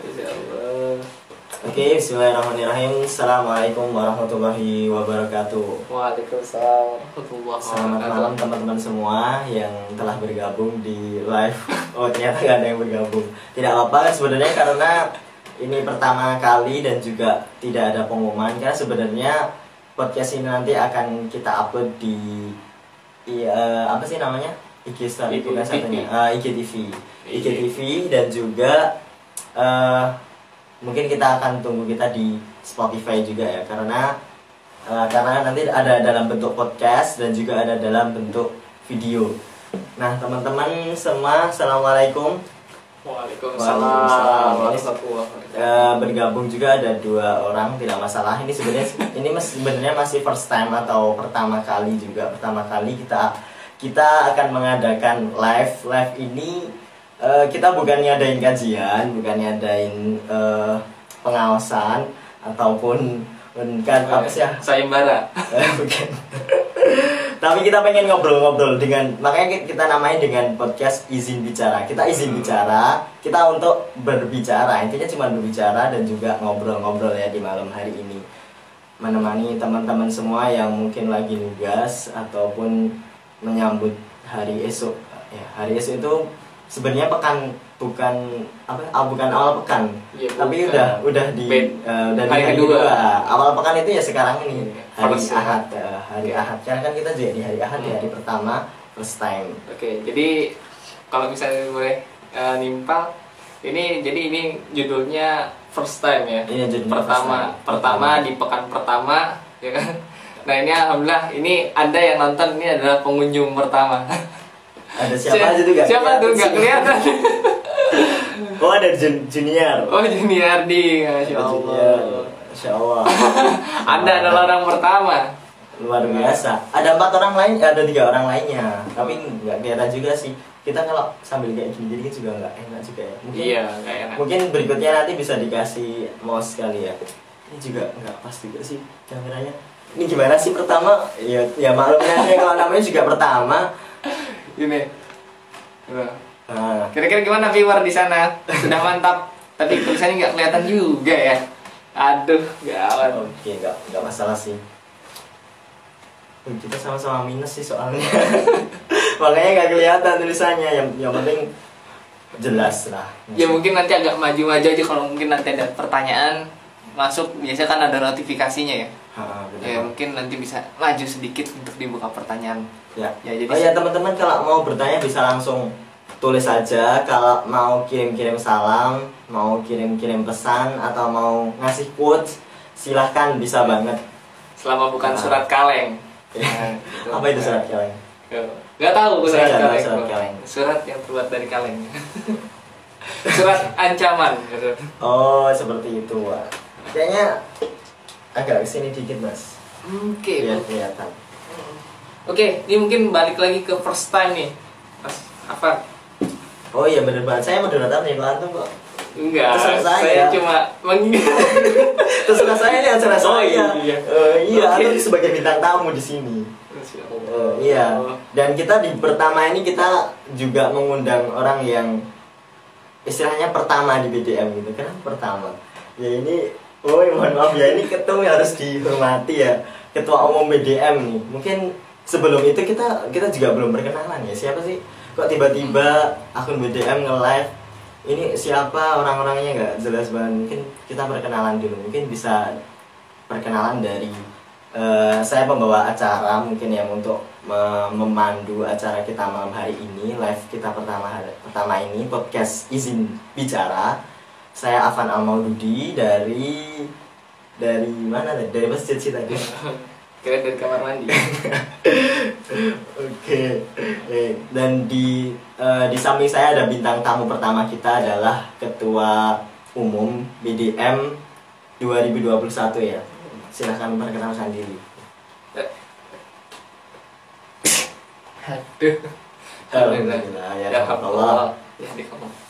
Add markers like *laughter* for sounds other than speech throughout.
Allah. Oke, bismillahirrahmanirrahim. Assalamualaikum warahmatullahi wabarakatuh. Waalaikumsalam warahmatullahi Selamat malam teman-teman semua yang telah bergabung di live. Oh ternyata nggak ada yang bergabung. Tidak apa-apa sebenarnya karena ini pertama kali dan juga tidak ada pengumuman. Karena sebenarnya podcast ini nanti akan kita upload di, i- eh, apa sih namanya? IG story bukan IGTV. satunya. Eh, IGTV. IGTV dan juga eh, mungkin kita akan tunggu kita di Spotify juga ya karena eh, karena nanti ada dalam bentuk podcast dan juga ada dalam bentuk video. Nah teman-teman semua, assalamualaikum. Waalaikumsalam Waalaikumsalam. warahmatullahi wabarakatuh. Eh, bergabung juga ada dua orang tidak masalah. Ini sebenarnya *laughs* ini mas- sebenarnya masih first time atau pertama kali juga pertama kali kita kita akan mengadakan live live ini eh, kita bukan ngadain kajian, bukan ngadain eh, pengawasan ataupun bukan apa sih ya Sayembara. Eh, bukan. Tapi kita pengen ngobrol-ngobrol dengan makanya kita namain dengan podcast izin bicara. Kita izin bicara, kita untuk berbicara. Intinya cuma berbicara dan juga ngobrol-ngobrol ya di malam hari ini. Menemani teman-teman semua yang mungkin lagi nugas ataupun menyambut hari esok. Ya, hari esok itu sebenarnya pekan bukan apa ah, bukan awal pekan Iya, tapi bukan. udah udah di Bed. eh, udah di Hari hari kedua. awal pekan itu ya sekarang ini hari First, ya. ahad eh, hari Oke. ahad karena kan kita juga di hari ahad di Hmm. hari pertama first time Oke, jadi kalau misalnya boleh eh, nimpal, ini jadi ini judulnya first time ya. Iya, judulnya pertama, first time. pertama di pekan pertama, ya kan. Nah ini alhamdulillah ini anda yang nonton ini adalah pengunjung pertama. *laughs* ada siapa aja tuh gak Siapa tuh nggak kelihatan? *laughs* oh ada jun- junior Oh Juniardi, masya Ada Allah. junior Masya Allah *laughs* Anda adalah orang pertama. luar biasa ada empat orang lain ada tiga orang lainnya tapi nggak kelihatan juga sih kita kalau sambil kayak gini jadi juga nggak enak juga ya mungkin Iya, enak. Mungkin berikutnya nanti bisa dikasih mouse kali ya. Ini juga nggak pas juga sih kameranya. Ini gimana sih pertama? Ya, ya maklumnya kalau namanya juga pertama. Ini. Nah, Kira-kira gimana viewer di sana? Sudah mantap, tapi tulisannya nggak kelihatan juga ya. Aduh, gawat. oke nggak nggak masalah sih. Oh, kita sama-sama minus sih soalnya. *laughs* Makanya nggak kelihatan tulisannya. Yang yang penting jelas lah. Ya mungkin nanti agak maju-maju aja kalau mungkin nanti ada pertanyaan masuk biasa kan ada notifikasinya ya. Benar. Ya mungkin nanti bisa maju sedikit untuk dibuka pertanyaan. Ya. Ya, jadi- oh ya teman-teman kalau mau bertanya bisa langsung tulis saja kalau mau kirim-kirim salam, mau kirim-kirim pesan atau mau ngasih quotes silahkan bisa banget. Selama bukan Nah. surat kaleng. *laughs* Ya. Gitu. Apa itu surat kaleng? Gak tahu surat tahu kaleng. surat kaleng. Surat yang terbuat dari kaleng. *laughs* surat ancaman. Oh seperti itu. Wak. Kayaknya agak ke sini dikit mas. Oke. Biar kelihatan. Oke, ini mungkin balik lagi ke first time nih. Mas Afan. Oh iya bener banget. Saya moderator nih kalau antum kok. Enggak, Terserah saya. saya cuma mengingat. *laughs* Terserah saya nih acara Oh, saya. iya. Eh, iya. Oke. Antum sebagai bintang tamu di sini. Eh, iya. Dan kita di pertama ini kita juga mengundang orang yang istilahnya pertama di BDM gitu. Kenapa pertama? Ya ini, oh mohon maaf ya ini ketua harus dihormati ya. Ketua umum BDM nih. Mungkin sebelum itu kita kita juga belum perkenalan ya. Siapa sih? Kok tiba-tiba akun BDM nge-live? Ini siapa orang-orangnya nggak jelas banget. Mungkin kita perkenalan dulu. Mungkin bisa perkenalan dari eh, saya pembawa acara mungkin yang untuk me- memandu acara kita malam hari ini live kita pertama pertama ini podcast izin bicara saya Afan Al Maududi dari dari mana tadi? dari masjid sih tadi *laughs* Kira dari kamar mandi. *laughs* oke Eh, dan di eh, di samping saya ada bintang tamu pertama kita adalah ketua umum BDM 2021 ya silahkan perkenalkan diri Aduh. Alhamdulillah, ya Ya Allah. Allah. Ya. Ya.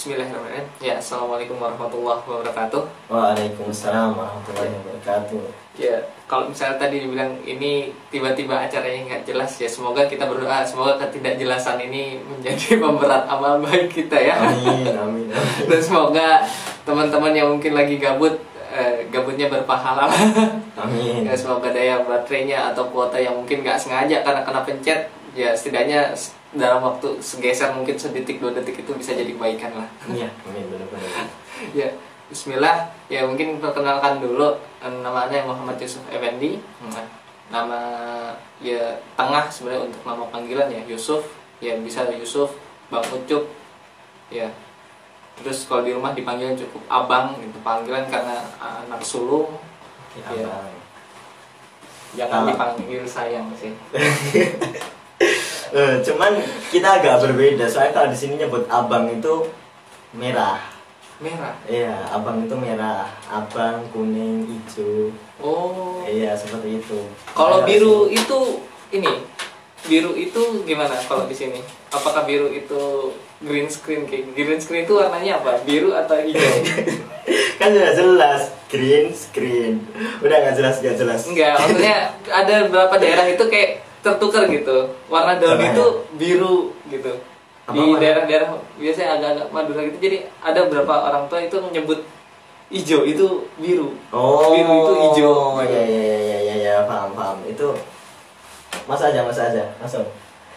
Bismillahirrahmanirrahim. Ya, assalamualaikum warahmatullahi wabarakatuh. Waalaikumsalam warahmatullahi wabarakatuh. Ya, kalau misalnya tadi dibilang ini tiba-tiba acaranya nggak jelas ya, semoga kita berdoa semoga ketidakjelasan ini menjadi *laughs* pemberat amal baik kita ya. Amin, amin, amin. *laughs* Dan semoga teman-teman yang mungkin lagi gabut eh, gabutnya berpahala. *laughs* Amin. ya, semoga daya baterainya atau kuota yang mungkin nggak sengaja karena kena pencet ya setidaknya dalam waktu segeser mungkin sedetik dua detik itu bisa jadi kebaikan lah. *laughs* Iya, amin benar-benar. ya Bismillah. Ya mungkin perkenalkan dulu eh, namanya Muhammad Yusuf Effendi. Nah, nama ya tengah sebenarnya untuk nama panggilan ya Yusuf. Ya bisa Yusuf Bang Ucup. Ya terus kalau di rumah dipanggil cukup abang itu panggilan karena anak sulung. Iya. abang. jangan dipanggil sayang sih *laughs* Eh, cuman kita agak berbeda soalnya kalau di sini nyebut abang itu merah. merah Iya, abang itu merah, abang kuning, hijau. oh Iya, seperti itu. Kalau biru sih. itu ini biru itu gimana kalau di sini? Apakah biru itu green screen kayak green screen itu warnanya apa? Biru atau hijau? *laughs* kan sudah jelas green screen. Udah nggak jelas nggak jelas. Enggak, maksudnya ada beberapa daerah itu kayak tertukar gitu. Warna daun Apa ya? itu biru gitu. Apa Di daerah-daerah biasanya agak-agak Madura gitu. Jadi ada beberapa orang tua itu menyebut hijau itu biru. Oh, Biru itu hijau. Iya iya iya iya iya ya, paham paham. Itu Mas aja, Mas aja, langsung.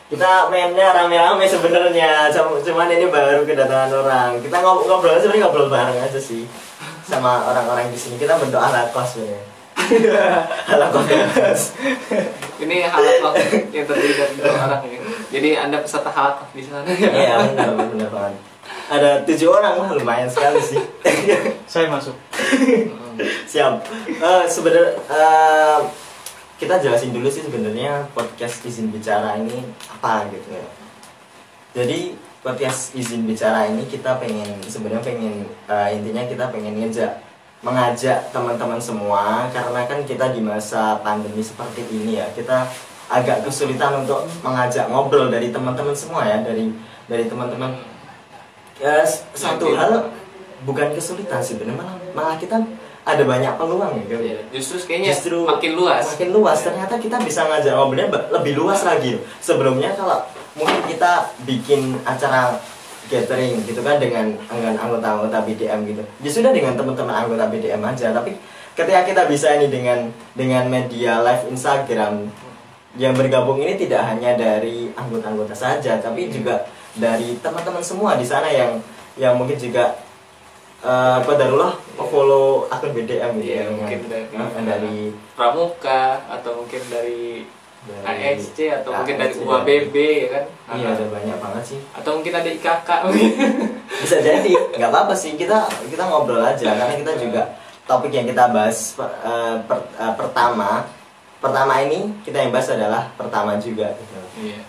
Kita mainnya rame-rame sebenarnya, Cum- cuman ini baru kedatangan orang. Kita ngob- ngobrol sebenarnya ngobrol bareng aja sih sama orang-orang di sini. Kita bentuk ala kos sebenarnya. Ala kos. Ini halak yang terdiri dari dua orang ya. Jadi anda peserta halak di sana. Iya benar benar banget. Ada tujuh orang wah lumayan sekali sih. Saya masuk. Siap. Eh sebenarnya eh, kita jelasin dulu sih sebenarnya podcast izin bicara ini apa gitu ya. Jadi podcast izin bicara ini kita pengen sebenarnya pengen eh, intinya kita pengen ngejak mengajak teman-teman semua karena kan kita di masa pandemi seperti ini ya kita agak kesulitan untuk mengajak ngobrol dari teman-teman semua ya dari dari teman-teman. Ya satu hal bukan kesulitan sih benar malah, malah kita ada banyak peluang ya Iya, justru kayaknya justru makin luas. makin luas. Ternyata kita bisa ngajak ngobrolnya lebih luas lagi. Sebelumnya kalau mungkin kita bikin acara gathering gitu kan dengan dengan anggota-anggota BDM gitu. Ya sudah dengan teman-teman anggota BDM aja tapi ketika kita bisa ini dengan dengan media live Instagram yang bergabung ini tidak hanya dari anggota-anggota saja tapi juga dari teman-teman semua di sana yang yang mungkin juga eh Qadarullah follow akun BDM gitu Iya, ya, mungkin dari, dari Pramuka atau mungkin dari, dari ASC atau mungkin dari ASC, UABB ya kan? Iya ada banyak banget sih Atau mungkin ada IKK. *laughs* bisa jadi nggak apa-apa sih kita kita ngobrol aja karena kita juga topik yang kita bahas per- eh, per- eh, pertama pertama ini kita yang bahas adalah pertama juga gitu. Iya.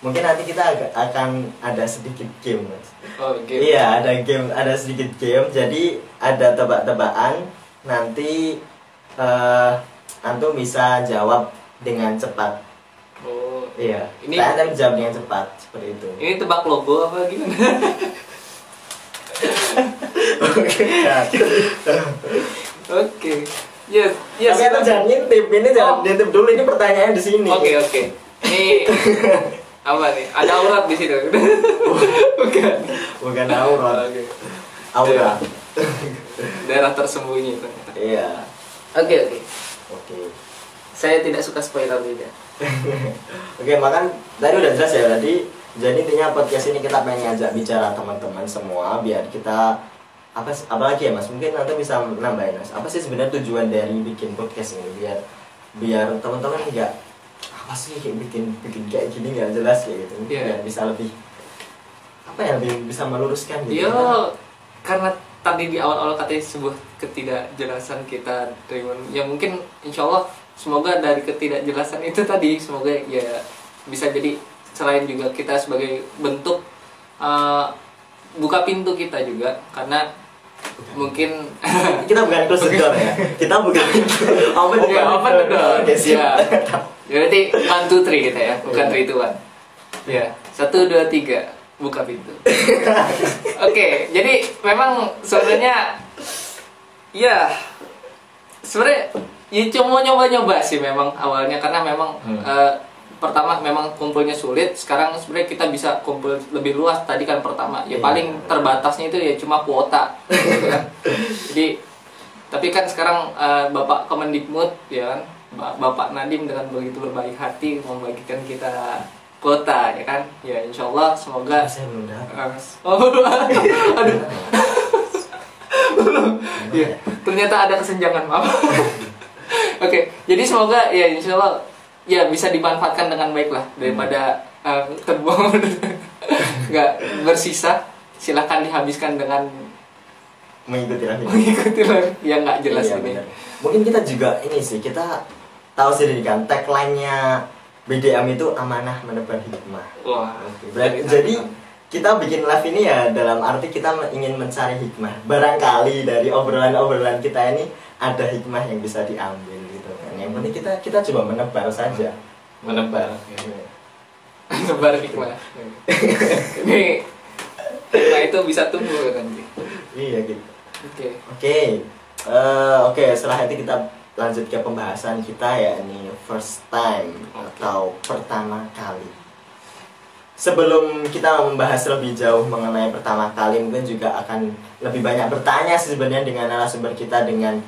mungkin nanti kita akan ada sedikit game mas Oh, gitu. iya ada game ada sedikit game jadi ada tebak-tebakan nanti eh antum bisa jawab dengan cepat Oh. iya Ini- akan jawab dengan cepat seperti itu Ini tebak logo apa gimana? *laughs* Oke. Oke. Ya, ya Tapi jangan ngintip, ini jangan Oh. ngintip dulu, ini pertanyaannya di sini. Oke, oke. Ini *laughs* apa nih? Ada aurat di situ. Bukan. Bukan aurat, Oke. aura. Daerah tersembunyi ternyata. Iya. Oke, oke. Oke. Saya tidak suka spoiler juga. *laughs* Oke, makan tadi udah jelas ya tadi. Jadi intinya podcast ini kita pengen ngajak bicara teman-teman semua biar kita apa sih- apa lagi ya Mas? Mungkin nanti bisa nambahin Mas. Apa sih sebenarnya tujuan dari bikin podcast ini biar biar teman-teman nggak apa sih kayak bikin bikin kayak gini nggak jelas kayak gitu. Iya. Biar bisa lebih apa ya lebih bisa meluruskan gitu. Yo, karena tadi di awal-awal katanya sebuah ketidakjelasan kita dari ya mungkin insya Allah semoga dari ketidakjelasan itu tadi semoga ya bisa jadi selain juga kita sebagai bentuk uh, buka pintu kita juga karena mungkin *laughs* kita bukan close the door ya kita bukan *laughs* open Oke, open the door. siap Ya. Berarti one two three kita ya, bukan three two one. Ya, satu dua tiga buka pintu. *laughs* Oke, okay, jadi memang sebenarnya ya sebenarnya ya cuma nyoba-nyoba sih memang awalnya karena memang hmm. uh, pertama memang kumpulnya sulit. Sekarang sebenarnya kita bisa kumpul lebih luas tadi kan pertama. Ya yeah. paling terbatasnya itu ya cuma kuota. Gitu *laughs* kan. jadi tapi kan sekarang uh, bapak Kemendikbud ya kan bapak Nadim dengan begitu berbaik hati membagikan kita kuota ya kan? Ya insya Allah semoga saya belum uh, oh, *laughs* aduh. *laughs* Ya ternyata ada kesenjangan maaf jadi semoga ya insya Allah ya bisa dimanfaatkan dengan baik lah daripada uh, terbuang. *laughs* Nggak bersisa silahkan dihabiskan dengan mengikuti lagi. Mengikuti lagi. Yang nggak jelas iya, ini. benar. mungkin kita juga ini sih kita tahu sendiri kan tagline-nya BDM itu amanah menebar hikmah. Wah. Okay. jadi kita bikin live ini ya dalam arti kita ingin mencari hikmah. Barangkali dari obrolan-obrolan kita ini ada hikmah yang bisa diambil yang penting kita kita coba menebar saja. Menebar menebar hikmah. Ini hikmah itu bisa tumbuh nanti iya gitu. Oke. Okay. oke. Okay. uh, oke okay, setelah itu kita lanjut ke pembahasan kita ya ini first time okay. atau pertama kali. Sebelum kita membahas lebih jauh mengenai pertama kali mungkin juga akan lebih banyak bertanya sebenarnya dengan narasumber kita dengan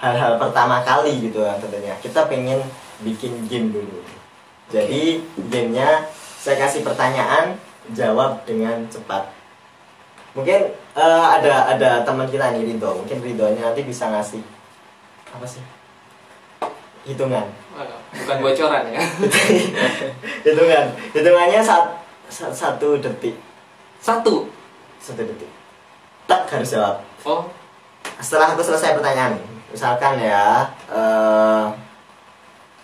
hal-hal pertama kali gitu ya tentunya. Kita pengen bikin game dulu. Jadi gamenya saya kasih pertanyaan jawab dengan cepat. Mungkin uh, ada ada teman kita nih Ridho mungkin Ridhonya nanti bisa ngasih apa sih? Hitungan. Bukan bocoran ya. *laughs* Hitungan. Hitungannya saat satu detik. Satu? Satu detik. Tak harus jawab. Oh. Setelah aku selesai pertanyaan misalkan ya uh,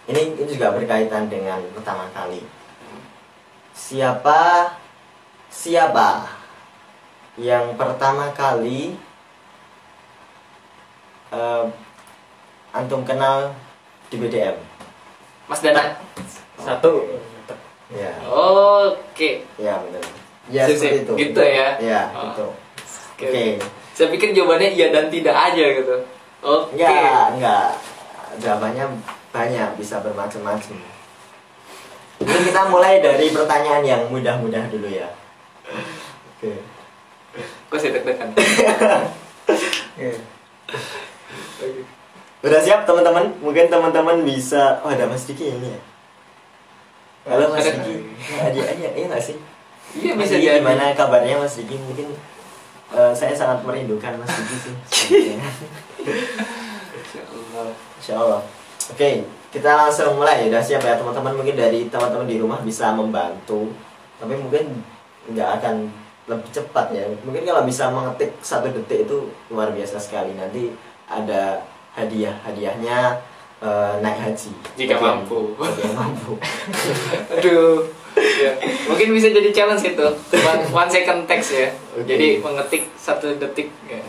ini ini juga berkaitan dengan pertama kali. Siapa siapa yang pertama kali uh, antum kenal di BDM Mas Dana satu. Ya oke. Okay. ya benar ya seperti itu. Gitu ya? Ya oh. gitu. Oke okay. okay. saya pikir jawabannya iya dan tidak aja gitu Oke. Okay. Enggak, enggak. Jawabannya banyak, bisa bermacam-macam. Ini kita mulai dari pertanyaan yang mudah-mudah dulu ya. Oke. Okay. Kok deg-degan? Udah siap teman-teman? Mungkin teman-teman bisa Oh ada Mas Diki ini ya? Halo Mas Diki Adi aja, iya gak sih? Iya bisa jadi Gimana kabarnya Mas Diki? Mungkin uh, saya sangat merindukan Mas Diki sih Insya Allah. Oke, okay, kita langsung mulai. Udah siap ya teman-teman? Mungkin dari teman-teman di rumah bisa membantu, tapi mungkin nggak akan lebih cepat ya. Mungkin kalau bisa mengetik satu detik itu luar biasa sekali. Nanti ada hadiah, hadiahnya uh, naik haji. Jika bagian, mampu. Bagian mampu. *laughs* Aduh. Ya. Mungkin bisa jadi challenge itu one, one second text ya okay. jadi mengetik satu detik ya.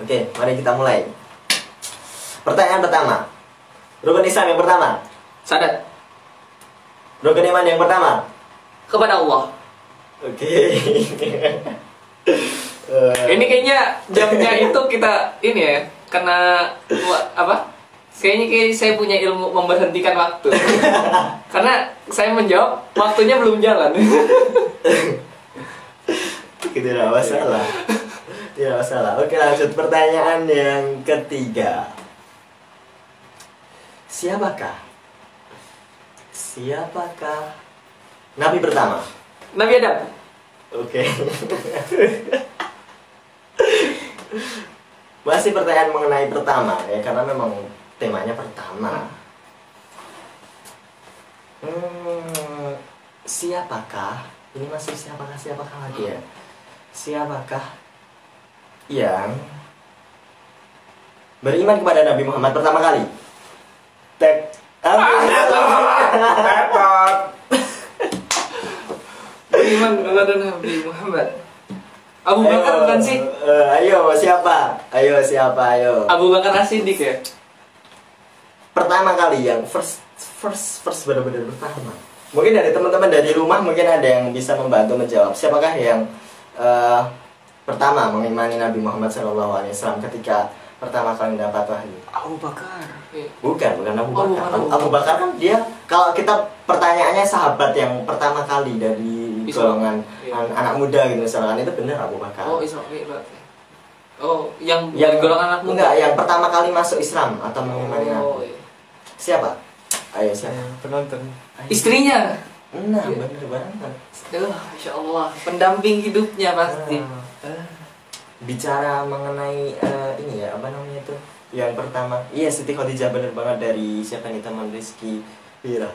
Oke, mari kita mulai. Pertanyaan pertama. Rukun Islam yang pertama. Sadat. Rukun iman yang pertama. Kepada Allah. Oke. uh, ini kayaknya jamnya *laughs* itu kita ini ya, karena apa? Kayaknya kayak saya punya ilmu memberhentikan waktu. *laughs* karena saya menjawab, waktunya belum jalan. *laughs* Tidak masalah. Tidak masalah. Oke lanjut pertanyaan yang ketiga. Siapakah? Siapakah Nabi pertama? Nabi Adam. Oke. *laughs* Masih pertanyaan mengenai pertama ya karena memang temanya pertama. Hmm, siapakah? Ini masih siapakah siapakah lagi ya? Siapakah yang beriman kepada Nabi Muhammad pertama kali. Tek. *laughs* Beriman kepada Nabi Muhammad. Abu Bakar bukan sih? Uh, ayo siapa? Ayo siapa? Ayo. Abu Bakar Asidik ya. Pertama kali yang first first first benar-benar pertama. Mungkin dari teman-teman dari rumah mungkin ada yang bisa membantu menjawab. Siapakah yang uh, pertama mengimani Nabi Muhammad SAW ketika pertama kali mendapat wahyu? Abu Bakar. Bukan, bukan Abu oh, Bakar. Abu, Abu Bakar kan dia kalau kita pertanyaannya sahabat yang pertama kali dari golongan iya. anak muda gitu misalkan itu benar Abu Bakar. Oh, Islam berarti. Oh, yang yang golongan anak muda. Enggak, yang pertama kali masuk Islam atau mengimani oh, Nabi. Iya. Siapa? Ayo siapa? penonton. Istrinya. Nah, iya. benar banget. Aduh, Masya Allah, pendamping hidupnya pasti. Uh, bicara mengenai uh, ini ya, apa namanya itu? Yang pertama, iya Siti Khadijah bener banget dari siapa nih teman Rizky Wira.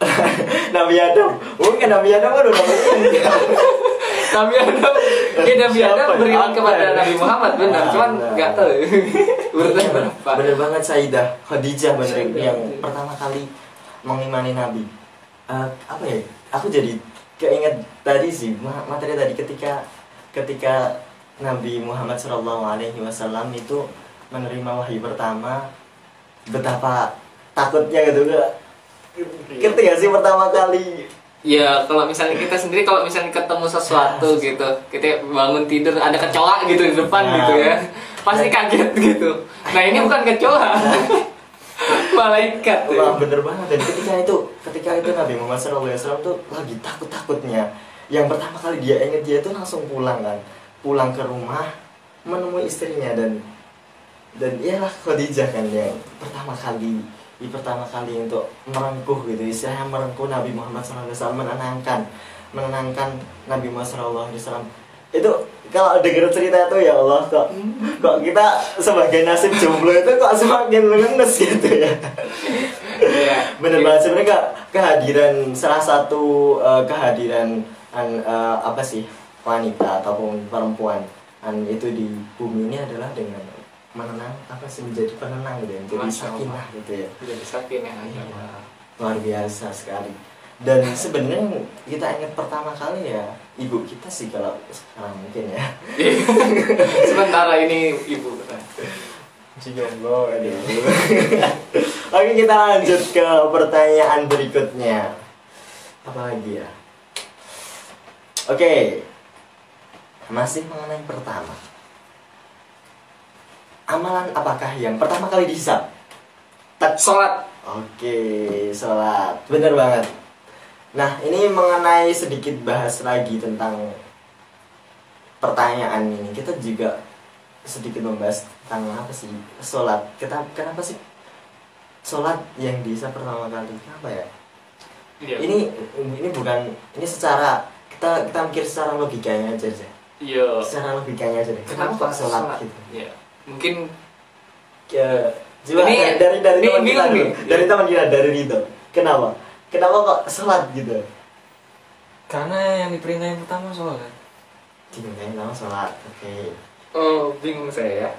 *laughs* Nabi Adam, bukan Nabi Adam kan udah *laughs* Nabi Adam, ya Nabi Adam beriman kepada? Nabi Muhammad benar, cuman nggak tahu *laughs* urutan berapa. Bener banget Saidah Khadijah bener yang pertama kali mengimani Nabi. Uh, apa ya? Aku jadi keinget tadi sih materi tadi ketika ketika Nabi Muhammad Shallallahu Alaihi Wasallam itu menerima wahyu pertama betapa takutnya gitu gak ketika sih pertama kali Ya kalau misalnya kita sendiri kalau misalnya ketemu sesuatu *laughs* gitu kita bangun tidur ada kecoa gitu di depan nah, gitu ya. Pasti kaget gitu. Nah ini bukan kecoa. *laughs* Malaikat wah bener banget. Dan ketika itu ketika itu Nabi Muhammad SAW tuh lagi takut takutnya yang pertama kali dia ingat dia itu langsung pulang kan. Pulang ke rumah menemui istrinya dan dan iyalah Khadijah kan yang pertama kali di pertama kali untuk merengkuh gitu. Istilahnya merengkuh Nabi Muhammad SAW menenangkan menenangkan Nabi Muhammad SAW itu kalau dengar cerita itu ya Allah kok kok kita sebagai nasib jomblo itu kok semakin lemes gitu ya? Bener banget sebenarnya kehadiran salah satu uh, kehadiran uh, apa sih wanita ataupun perempuan. An itu di bumi ini adalah dengan menenang apa sih menjadi penenang gitu ya menjadi sakinah gitu ya. Menjadi sakinah ya. luar biasa sekali. Dan sebenarnya kita ingat pertama kali ya ibu kita sih kalau sekarang mungkin ya. *laughs* Sementara ini ibu si jomblo *laughs* oke kita lanjut ke pertanyaan berikutnya. Apa lagi ya? Oke. Masih mengenai pertama amalan apakah yang pertama kali dihisap tak sholat oke sholat bener banget Nah, ini mengenai sedikit bahas lagi tentang pertanyaan ini. Kita juga sedikit membahas tentang apa sih sholat. Kita kenapa sih sholat yang bisa pertama kali? Kenapa ya? Iya. Ini ini bukan ini secara kita kita mikir secara logikanya aja sih. Iya. Secara logikanya aja deh. Kenapa, kenapa sholat, sholat gitu? Iya. Mungkin ya, Coba ini, dari dari teman kita dari teman kita dari itu. Kenapa? kenapa kok sholat gitu? Karena yang diperintahin pertama sholat. Diperintahin pertama sholat oke. Okay. oh bingung saya ya.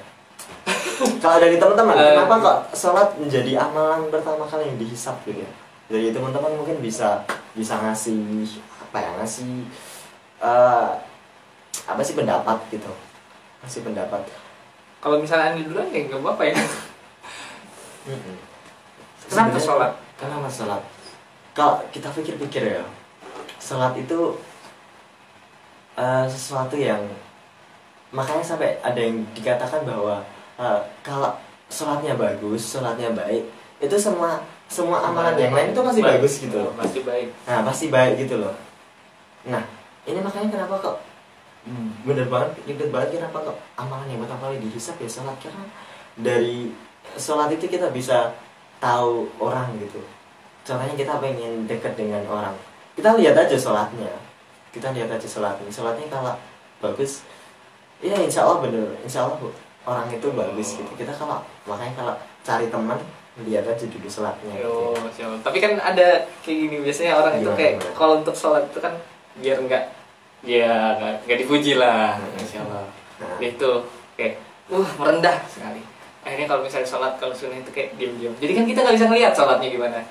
Kalau dari teman-teman uh, kenapa kok sholat menjadi amalan pertama kali yang dihisap gitu ya? Dari teman-teman mungkin bisa bisa ngasih apa ya ngasih uh, apa sih pendapat gitu? Ngasih pendapat kalau misalnya ini duluan ya nggak apa-apa ya. Kenapa sholat? Kenapa sholat? Kalau kita pikir-pikir ya sholat itu uh, sesuatu yang makanya sampai ada yang dikatakan bahwa uh, kalau sholatnya bagus sholatnya baik itu semua semua amalan yang lain itu masih baik. bagus gitu loh. Pasti baik. Nah pasti baik gitu loh. Nah ini makanya kenapa kok hmm, bener banget bener banget kenapa kok amalan yang pertama kali dihisap ya sholat karena dari sholat itu kita bisa tahu orang gitu. Contohnya kita pengen deket dengan orang. Kita lihat aja sholatnya. Kita lihat aja sholatnya. Sholatnya kalau bagus ya insya Allah bener. Insya Allah orang itu bagus gitu. Kita kalau makanya kalau cari teman lihat aja dulu sholatnya Yo, gitu. Tapi kan ada kayak gini biasanya orang gimana, itu kayak kalau untuk sholat itu kan biar enggak ya nggak dipuji lah hmm. insya Allah nah. itu kayak uh merendah sekali. Akhirnya kalau misalnya sholat kalau sunnah itu kayak diam diam jadi kan kita nggak bisa ngeliat sholatnya gimana. *laughs*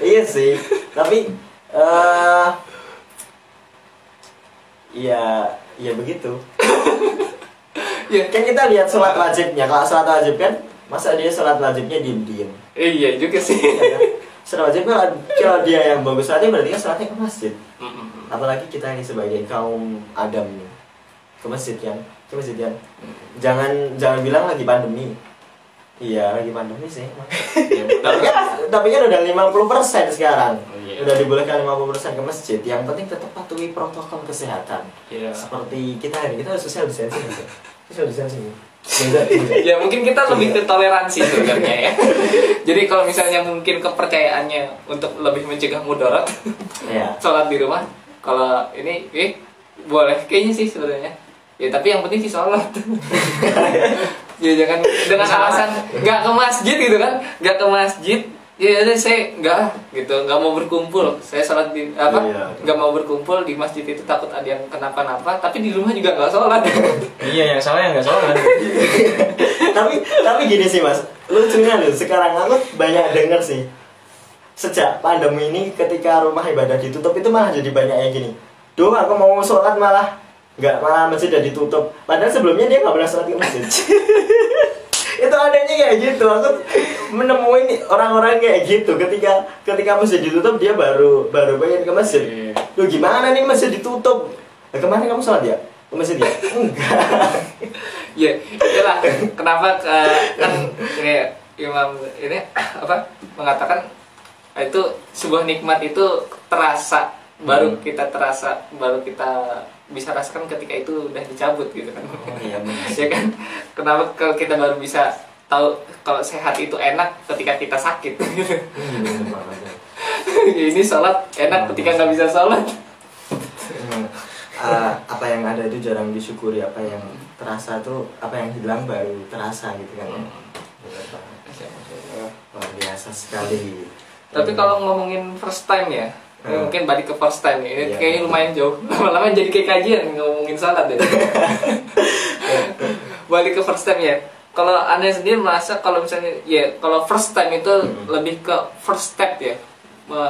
Iya sih tapi uh, ya ya begitu. Ya kan kita lihat sholat wajibnya. Kalau sholat wajib kan masa dia sholat wajibnya diem diem iya juga sih. Ya, kan? Sholat wajib kalau, kalau dia yang bagus. Sholatnya berarti kan sholatnya ke masjid. Apalagi kita ini sebagai kaum Adam nih. Ke masjid kan ke masjid kan jangan jangan bilang lagi pandemi. Iya lagi pandemi sih. Ya, *laughs* tapi kan tapi kan udah 50% sekarang. Oh, iya. udah dibolehkan 50% ke masjid. Yang penting tetap patuhi protokol kesehatan. Iya. seperti kita ini kita social distancing gitu. *laughs* social distancing. Ya mungkin kita lebih ke toleransi sebenarnya ya. Jadi kalau misalnya mungkin kepercayaannya untuk lebih mencegah mudarat ya sholat di rumah kalau ini eh boleh kayaknya sih sebenarnya. Ya tapi yang penting sih sholat. *laughs* Ya jangan dengan alasan nggak ke masjid gitu kan. Nggak ke masjid ya udah saya nggak gitu. Nggak mau berkumpul. Saya sholat di apa? Iya. nggak mau berkumpul di masjid itu takut ada yang kenapa-napa tapi di rumah juga nggak sholat. *laughs* Iya, yang salah yang nggak salah. *laughs* tapi tapi gini sih mas. Lucunya loh sekarang aku banyak denger sih. Sejak pandemi ini ketika rumah ibadah ditutup itu malah jadi banyak yang gini. Duh aku mau sholat malah. Nggak malah masjid udah ditutup. Padahal sebelumnya dia nggak pernah sholat di masjid *laughs* itu adanya kayak gitu. Aku menemui orang-orang kayak gitu. Ketika ketika masjid ditutup dia baru baru pengen ke masjid. Iya. Duh gimana nih masjid ditutup? Nah, kemarin kamu sholat ya? Ke masjid ya? *laughs* Enggak. Ya itulah kenapa eh, kan kayak Imam ini apa mengatakan eh, itu sebuah nikmat itu terasa. Baru Hmm. kita terasa baru kita bisa rasakan ketika itu udah dicabut gitu kan. Oh, iya, benar. *laughs* ya kan? Kenapa kalau kita baru bisa tahu kalau sehat itu enak ketika kita sakit? Gitu *laughs* Hmm, ini sholat enak ketika nggak bisa sholat. Hmm. Ah, apa yang ada itu jarang disyukuri apa yang terasa tuh apa yang hilang baru terasa gitu kan. Banget. luar biasa sekali. Tapi kalau ngomongin first time ya, ini Hmm. mungkin balik ke first time ya. Ini Iya. kayaknya lumayan jauh. *laughs* Lama-lama jadi kayak kajian ngomongin salat ya. *laughs* balik ke first time ya. Kalau anda sendiri merasa kalau misalnya ya kalau first time itu Hmm. lebih ke first step ya,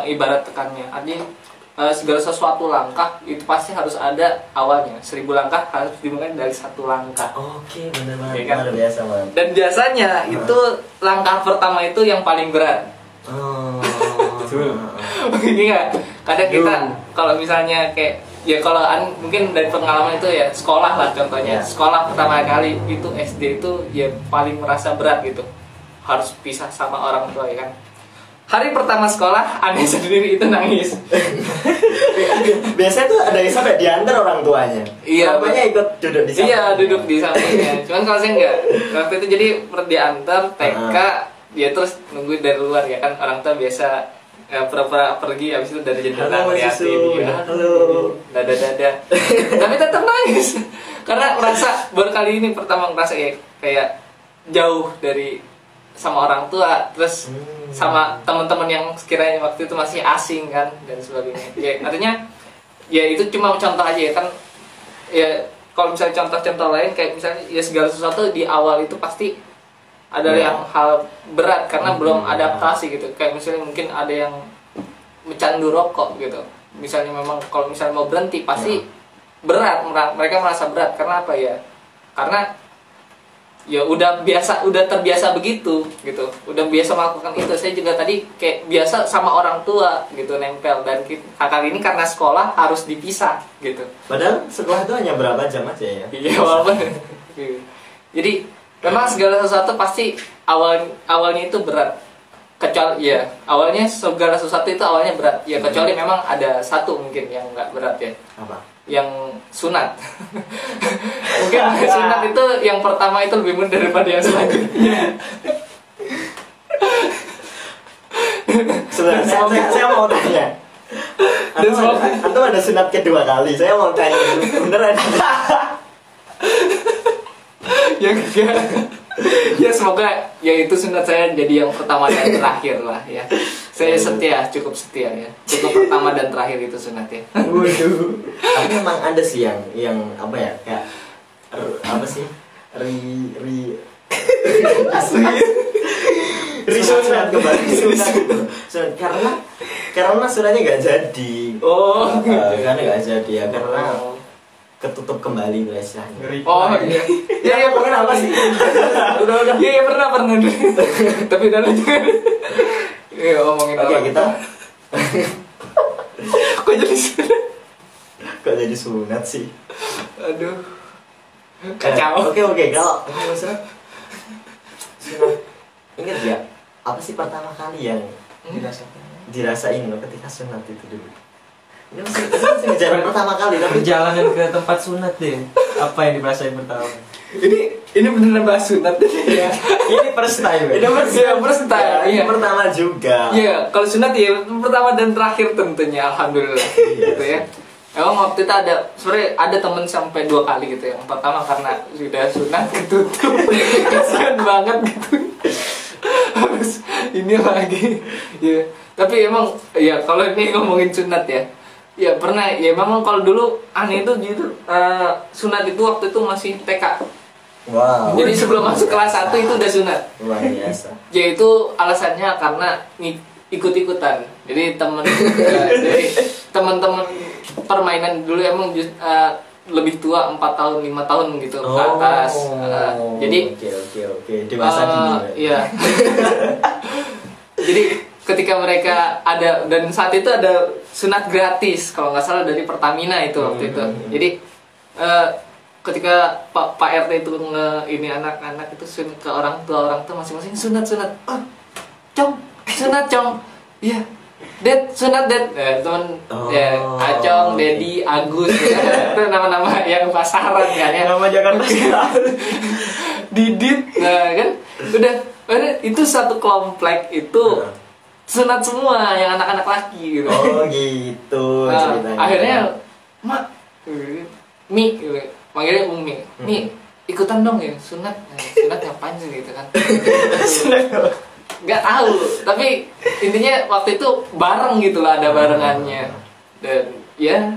ibarat tekannya. Artinya eh, segala sesuatu langkah itu pasti harus ada awalnya. Seribu langkah harus dimulai dari satu langkah. oke bener banget Iya kan? luar biasa banget Dan biasanya itu langkah pertama itu yang paling berat. oh Betul. *laughs* Begini nggak? Kadang kita kalau misalnya kayak ya kalau an- mungkin dari pengalaman itu ya sekolah lah contohnya. Ya. sekolah pertama kali itu SD itu ya paling merasa berat gitu. Harus pisah sama orang tua ya kan? Hari pertama sekolah *laughs* aneh sendiri itu nangis. *laughs* Biasanya tuh ada yang sampai diantar orang tuanya. Iya, tuanya ikut duduk di sana iya duduk di sampingnya. Cuman kalau saya enggak waktu itu jadi diantar TK dia terus nunggu dari luar ya kan? Orang tua biasa ya, pura-pura pergi habis itu dari jendela ngeliatin ya. Halo. dada dada *laughs* tapi tetap nangis karena merasa baru kali ini pertama ngerasa ya kayak jauh dari sama orang tua terus Hmm. sama teman-teman yang sekiranya waktu itu masih asing kan dan sebagainya ya artinya ya itu cuma contoh aja ya kan ya kalau misalnya contoh-contoh lain kayak misalnya ya segala sesuatu di awal itu pasti ada Ya. yang hal berat karena Hmm. belum adaptasi gitu. Kayak misalnya mungkin ada yang mencandu rokok gitu. Misalnya memang kalau misalnya mau berhenti pasti berat mera- mereka merasa berat. Karena apa ya? Karena ya udah biasa udah terbiasa begitu gitu. Udah biasa melakukan itu. Saya juga tadi kayak biasa sama orang tua gitu nempel. Dan kali ini karena sekolah harus dipisah gitu. Padahal sekolah itu hanya berapa jam aja ya? Iya walaupun. *laughs* Jadi memang segala sesuatu pasti awal awalnya itu berat. Kecuali ya awalnya segala sesuatu itu awalnya berat. Ya kecuali memang ada satu mungkin yang nggak berat ya. Apa? Yang sunat. *laughs* Mungkin *laughs* sunat itu yang pertama itu lebih mudah daripada yang selanjutnya. Sebenarnya saya, saya, saya mau *laughs* tanya. Dan antum ada sunat kedua kali saya mau tanya. Beneran *laughs* yang ketiga ya semoga ya itu sunat saya jadi yang pertama dan terakhir lah ya. Saya setia cukup setia ya. Cukup pertama dan terakhir itu sunat ya. Waduh. Tapi memang ada sih yang yang apa ya kayak apa sih? Ri ri. *laughs* Ri sunat kembali *laughs* sunat. Sunat. Karena karena sunatnya nggak jadi. Oh. Eh, karena nggak jadi ya karena ketutup kembali lah istilahnya oh iya. ya. Ya pernah apa sih? Udah udah. Ya ya pernah pernah. Tapi udah lanjut. Ya ngomongin oke apa kita *laughs* kok jadi sunat? Kok jadi sunat sih? Aduh. Kacau. Oke oke kalau ingat ya apa sih pertama kali yang Dirasakan. dirasain lo ketika sunat itu dulu ini masih, ini masih kejadian pertama kali tapi Perjalanan ke tempat sunat deh. Apa yang dirasain pertama? ini ini beneran bahas sunat ya Ini first time. ini first Iya, first time, Ya, ini iya. pertama juga Iya, kalau sunat ya pertama dan terakhir tentunya alhamdulillah *laughs* Iya gitu ya. Emang waktu itu ada sebenarnya ada temen sampai dua kali gitu ya. Yang pertama karena sudah sunat *laughs* ketutup, kasihan banget gitu. Harus ini lagi. Ya, tapi emang ya kalau ini ngomongin sunat ya. Ya pernah. Ya memang kalau dulu aneh itu gitu eh, sunat itu waktu itu masih TK. wow. Jadi sebelum masuk kelas 1 itu udah sunat. Luar biasa. Ya itu alasannya karena ikut-ikutan. Jadi temen ya, jadi teman-teman permainan dulu emang eh, lebih tua empat tahun lima tahun gitu ke atas. Eh, jadi oke oke oke. Dewasa eh, dini ya. iya. *laughs* Jadi ketika mereka ada dan saat itu ada sunat gratis kalau nggak salah dari Pertamina itu waktu itu. Hmm. jadi eh, ketika Pak Pak RT itu nge ini anak-anak itu sun ke orang tua orang tua masing-masing sunat sunat. Oh cong sunat cong. Iya Ded, sunat Ded eh, teman Oh, ya Acong, Dedi, Agus. Ya. *laughs* itu nama-nama yang pasaran kan ya. Nama Jakarta *laughs* Didit nah kan. Udah itu satu komplek itu Nah. Sunat semua yang anak-anak laki gitu. Oh gitu Nah, *laughs* ceritanya. akhirnya mak mi gitu. manggilnya umi. Mi ikutan dong ya sunat. Nah, sunat ngapain sih gitu kan. *laughs* Nggak tahu tapi intinya waktu itu bareng gitu lah ada barengannya. Dan ya.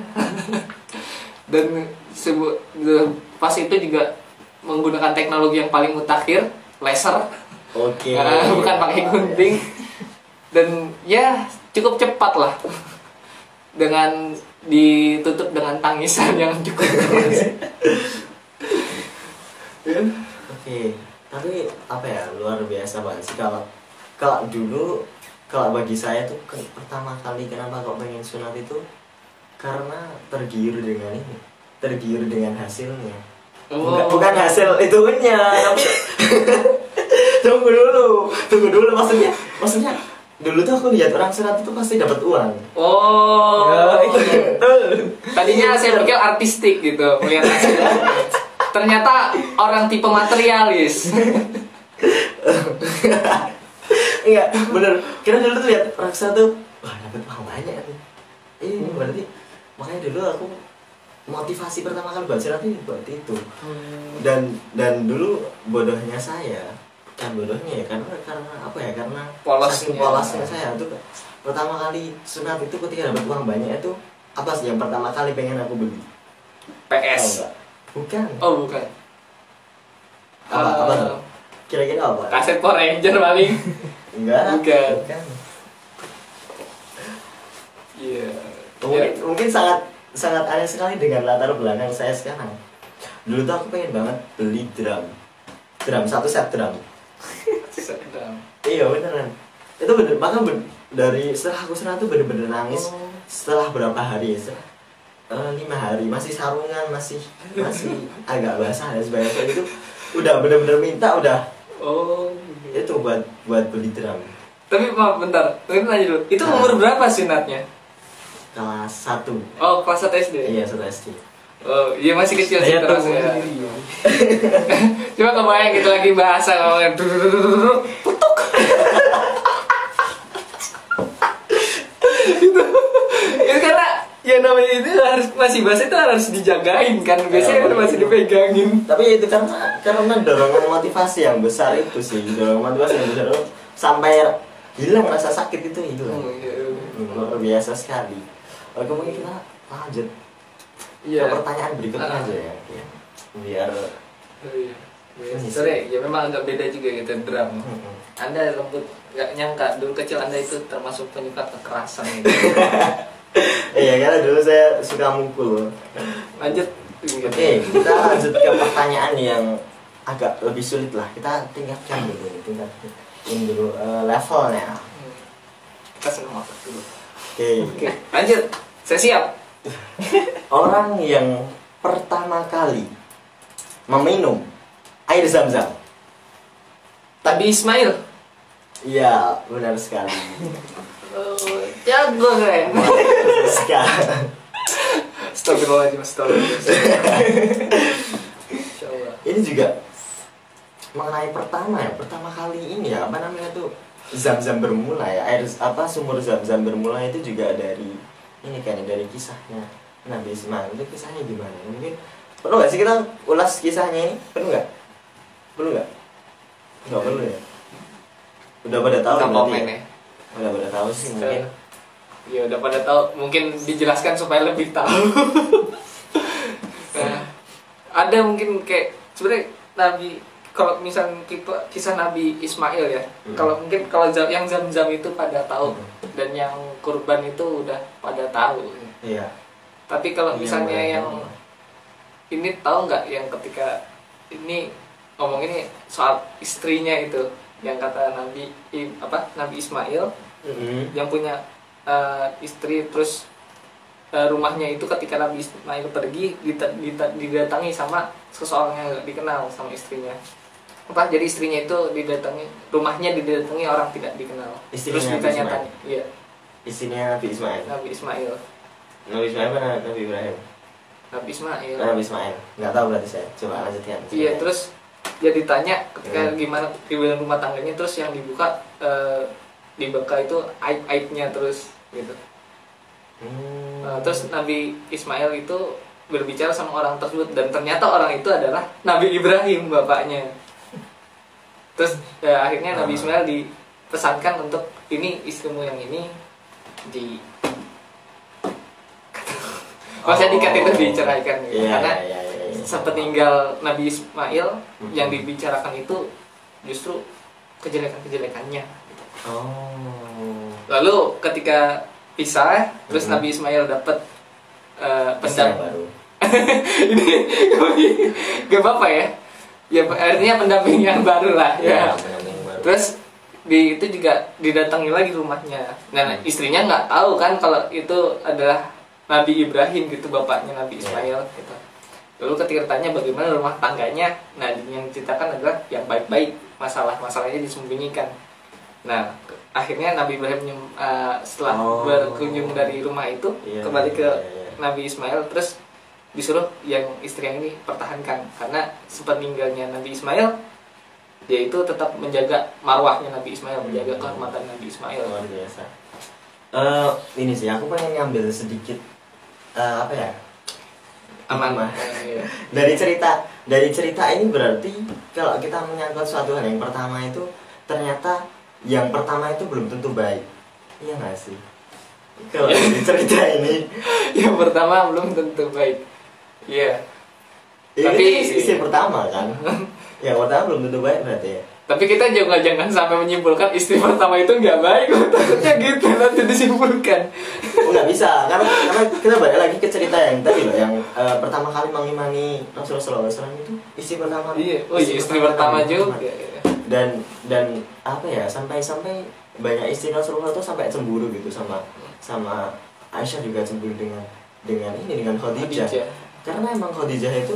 *laughs* Dan sebu de- pas itu juga menggunakan teknologi yang paling mutakhir laser. Oke. Nah, bukan pakai gunting dan ya cukup cepat lah dengan ditutup dengan tangisan yang cukup keras Oke, tapi apa ya luar biasa banget sih kalau kalau dulu kalau bagi saya tuh ke- pertama kali kenapa kok pengen sunat itu karena tergiur dengan ini, tergiur dengan hasilnya. Bukan, Oh. bukan hasil itunya, tapi *laughs* tunggu dulu, tunggu dulu maksudnya, maksudnya dulu tuh aku lihat orang sunat itu pasti dapat uang. oh Ya, Betul. tadinya saya pikir artistik gitu melihat hasilnya ternyata orang tipe materialis Enggak, bener. Karena dulu tuh lihat raksa tuh, wah dapat uang banyak. Ini berarti makanya dulu aku motivasi pertama kali baca nanti buat itu. Dan dan dulu bodohnya saya, bukan bodohnya ya, karena karena apa ya? Karena Polosnya. saking polosnya saya tuh pertama kali sunat itu ketika dapat uang banyak itu apa sih yang pertama kali pengen aku beli? PS nggak? Bukan. oh bukan Apa, apa Eh, tuh? Kira-kira apa? kaset Power Ranger paling *laughs* Enggak. Bukan. bukan. iya mungkin, Ya. mungkin sangat sangat aneh sekali dengan latar belakang saya sekarang dulu tuh aku pengen banget beli drum drum satu set drum. Iya beneran. Itu bener maka ben- dari setelah aku senang tuh bener-bener nangis. Oh. setelah berapa hari ya setelah eh, lima hari. Masih sarungan masih masih *laughs* agak basah dan sebagainya. Itu udah bener-bener minta udah. Oh. Itu buat buat beli drum. Tapi maaf bentar. Tapi nanya dulu. Itu Nah. umur berapa sunatnya kelas satu. Oh kelas 1 SD iya satu SD oh iya masih kecil sih Saya terus ya. sendiri. *laughs* Coba kebayang gitu lagi bahasa ngomongin putuk. *laughs* itu itu karena ya namanya itu harus masih bahasa itu harus dijagain kan. Biasanya kan masih dipegangin. Tapi itu karena karena dorongan motivasi yang besar itu sih. Dorongan motivasi yang besar. Itu sampai hilang rasa sakit itu hilang. Oh, iya. Hmm, luar biasa sekali. Oke mungkin kita lanjut iya ke pertanyaan berikutnya Ah. aja ya ya. biar Oh, iya. Iya, Sorry, ya memang agak beda juga gitu drum. Hmm. Anda lembut, nggak nyangka dulu kecil Anda itu termasuk penyuka kekerasan. Gitu. *laughs* iya karena dulu saya suka mukul Lanjut. oke kita lanjut ke pertanyaan yang agak lebih sulit lah kita tingkatkan dulu tingkatkan dulu eh, levelnya Hmm. Kita senang dulu. oke Oke, lanjut. Saya siap. Orang yang pertama kali meminum air zam-zam. Tadi Ismail. Iya, benar sekali. Oh, jago keren. Sekali. Astagfirullahaladzim, astagfirullahaladzim. Ini juga mengenai pertama ya, pertama kali ini ya, apa namanya tuh zam-zam bermula ya, air apa sumur zam-zam bermula itu juga dari ini kan dari kisahnya Nabi Ismail itu kisahnya gimana? Mungkin perlu nggak sih kita ulas kisahnya ini? Perlu nggak? Perlu nggak? Nggak perlu ya. Udah pada tahu komen ya? ya. Udah pada tahu sih mungkin. Ya udah pada tahu, mungkin dijelaskan supaya lebih tahu. *laughs* nah, ada mungkin kayak sebenarnya Nabi kalau misal kita kisah Nabi Ismail ya, Hmm. kalau mungkin kalau yang zam-zam itu pada tahu Hmm. dan yang kurban itu udah pada tahu. Iya. Tapi kalau misalnya yang tahu. ini tahu nggak yang ketika ini ngomong ini soal istrinya itu yang kata Nabi apa Nabi Ismail Mm-mm. yang punya eh, istri terus eh, rumahnya itu ketika Nabi Ismail pergi didatangi sama seseorang yang nggak dikenal sama istrinya apa jadi istrinya itu didatangi rumahnya didatangi orang tidak dikenal Istrinya terus ditanya-tanya iya Istrinya Nabi Ismail. Nabi Ismail Nabi Ismail apa Nabi Ibrahim? Nabi Ismail Nabi Ismail. Nggak tahu berarti saya. Coba lanjutkan. Iya terus dia ditanya ketika Hmm. gimana hubungan rumah tangganya terus yang dibuka eh, dibuka itu aib aibnya terus gitu. Hmm. Nah, terus Nabi Ismail itu berbicara sama orang tersebut dan ternyata orang itu adalah Nabi Ibrahim bapaknya. Terus eh, akhirnya Nabi Ah. Ismail dipesankan untuk ini istrimu yang ini di *laughs* Maksudnya dikat itu diceraikan gitu. Iya, karena iya, iya, iya. sepeninggal Nabi Ismail Mhm. yang dibicarakan itu justru kejelekan-kejelekannya. Oh. Lalu ketika pisah, terus Mhm. Nabi Ismail dapat pendam baru. *laughs* ini *laughs* gak apa-apa ya. Ya artinya pendamping yang baru lah Ya, ya. baru. Terus di itu juga didatangi lagi rumahnya. Dan Hmm. istrinya nggak tahu kan kalau itu adalah Nabi Ibrahim gitu bapaknya Nabi Ya. Ismail gitu. Lalu ketika ditanya bagaimana rumah tangganya, nah yang diceritakan adalah yang baik-baik, masalah-masalahnya disembunyikan. Nah, akhirnya Nabi Ibrahim eh, setelah Oh. berkunjung dari rumah itu Iya, kembali ke iya, iya. Nabi Ismail terus disuruh yang istri yang ini pertahankan karena sepeninggalnya Nabi Ismail dia itu tetap menjaga marwahnya Nabi Ismail, menjaga Hmm. kehormatan Nabi Ismail. luar biasa. Eh, ini sih aku pengen ngambil sedikit eh, apa ya? Aman. Hikmah. *laughs* Iya. Dari cerita dari cerita ini berarti kalau kita menyangkut suatu hal yang pertama itu ternyata yang pertama itu belum tentu baik. Iya nggak sih? Kalau *laughs* cerita ini yang pertama belum tentu baik. Iya. ini Tapi- istri, istri pertama kan? *laughs* yang pertama belum tentu baik berarti ya. Tapi kita juga jangan sampai menyimpulkan istri pertama itu nggak baik. *laughs* Takutnya gitu nanti disimpulkan. Oh, nggak bisa karena karena kita balik lagi ke cerita yang tadi loh yang eh, pertama kali mengimani Rasulullah SAW itu istri pertama Iya. Oh iya istri pertama Nabi juga. Muhammad. dan dan apa ya sampai sampai banyak istri Rasulullah itu sampai cemburu gitu sama sama Aisyah juga cemburu dengan dengan ini dengan Khadijah, Khadijah. Karena emang Khadijah itu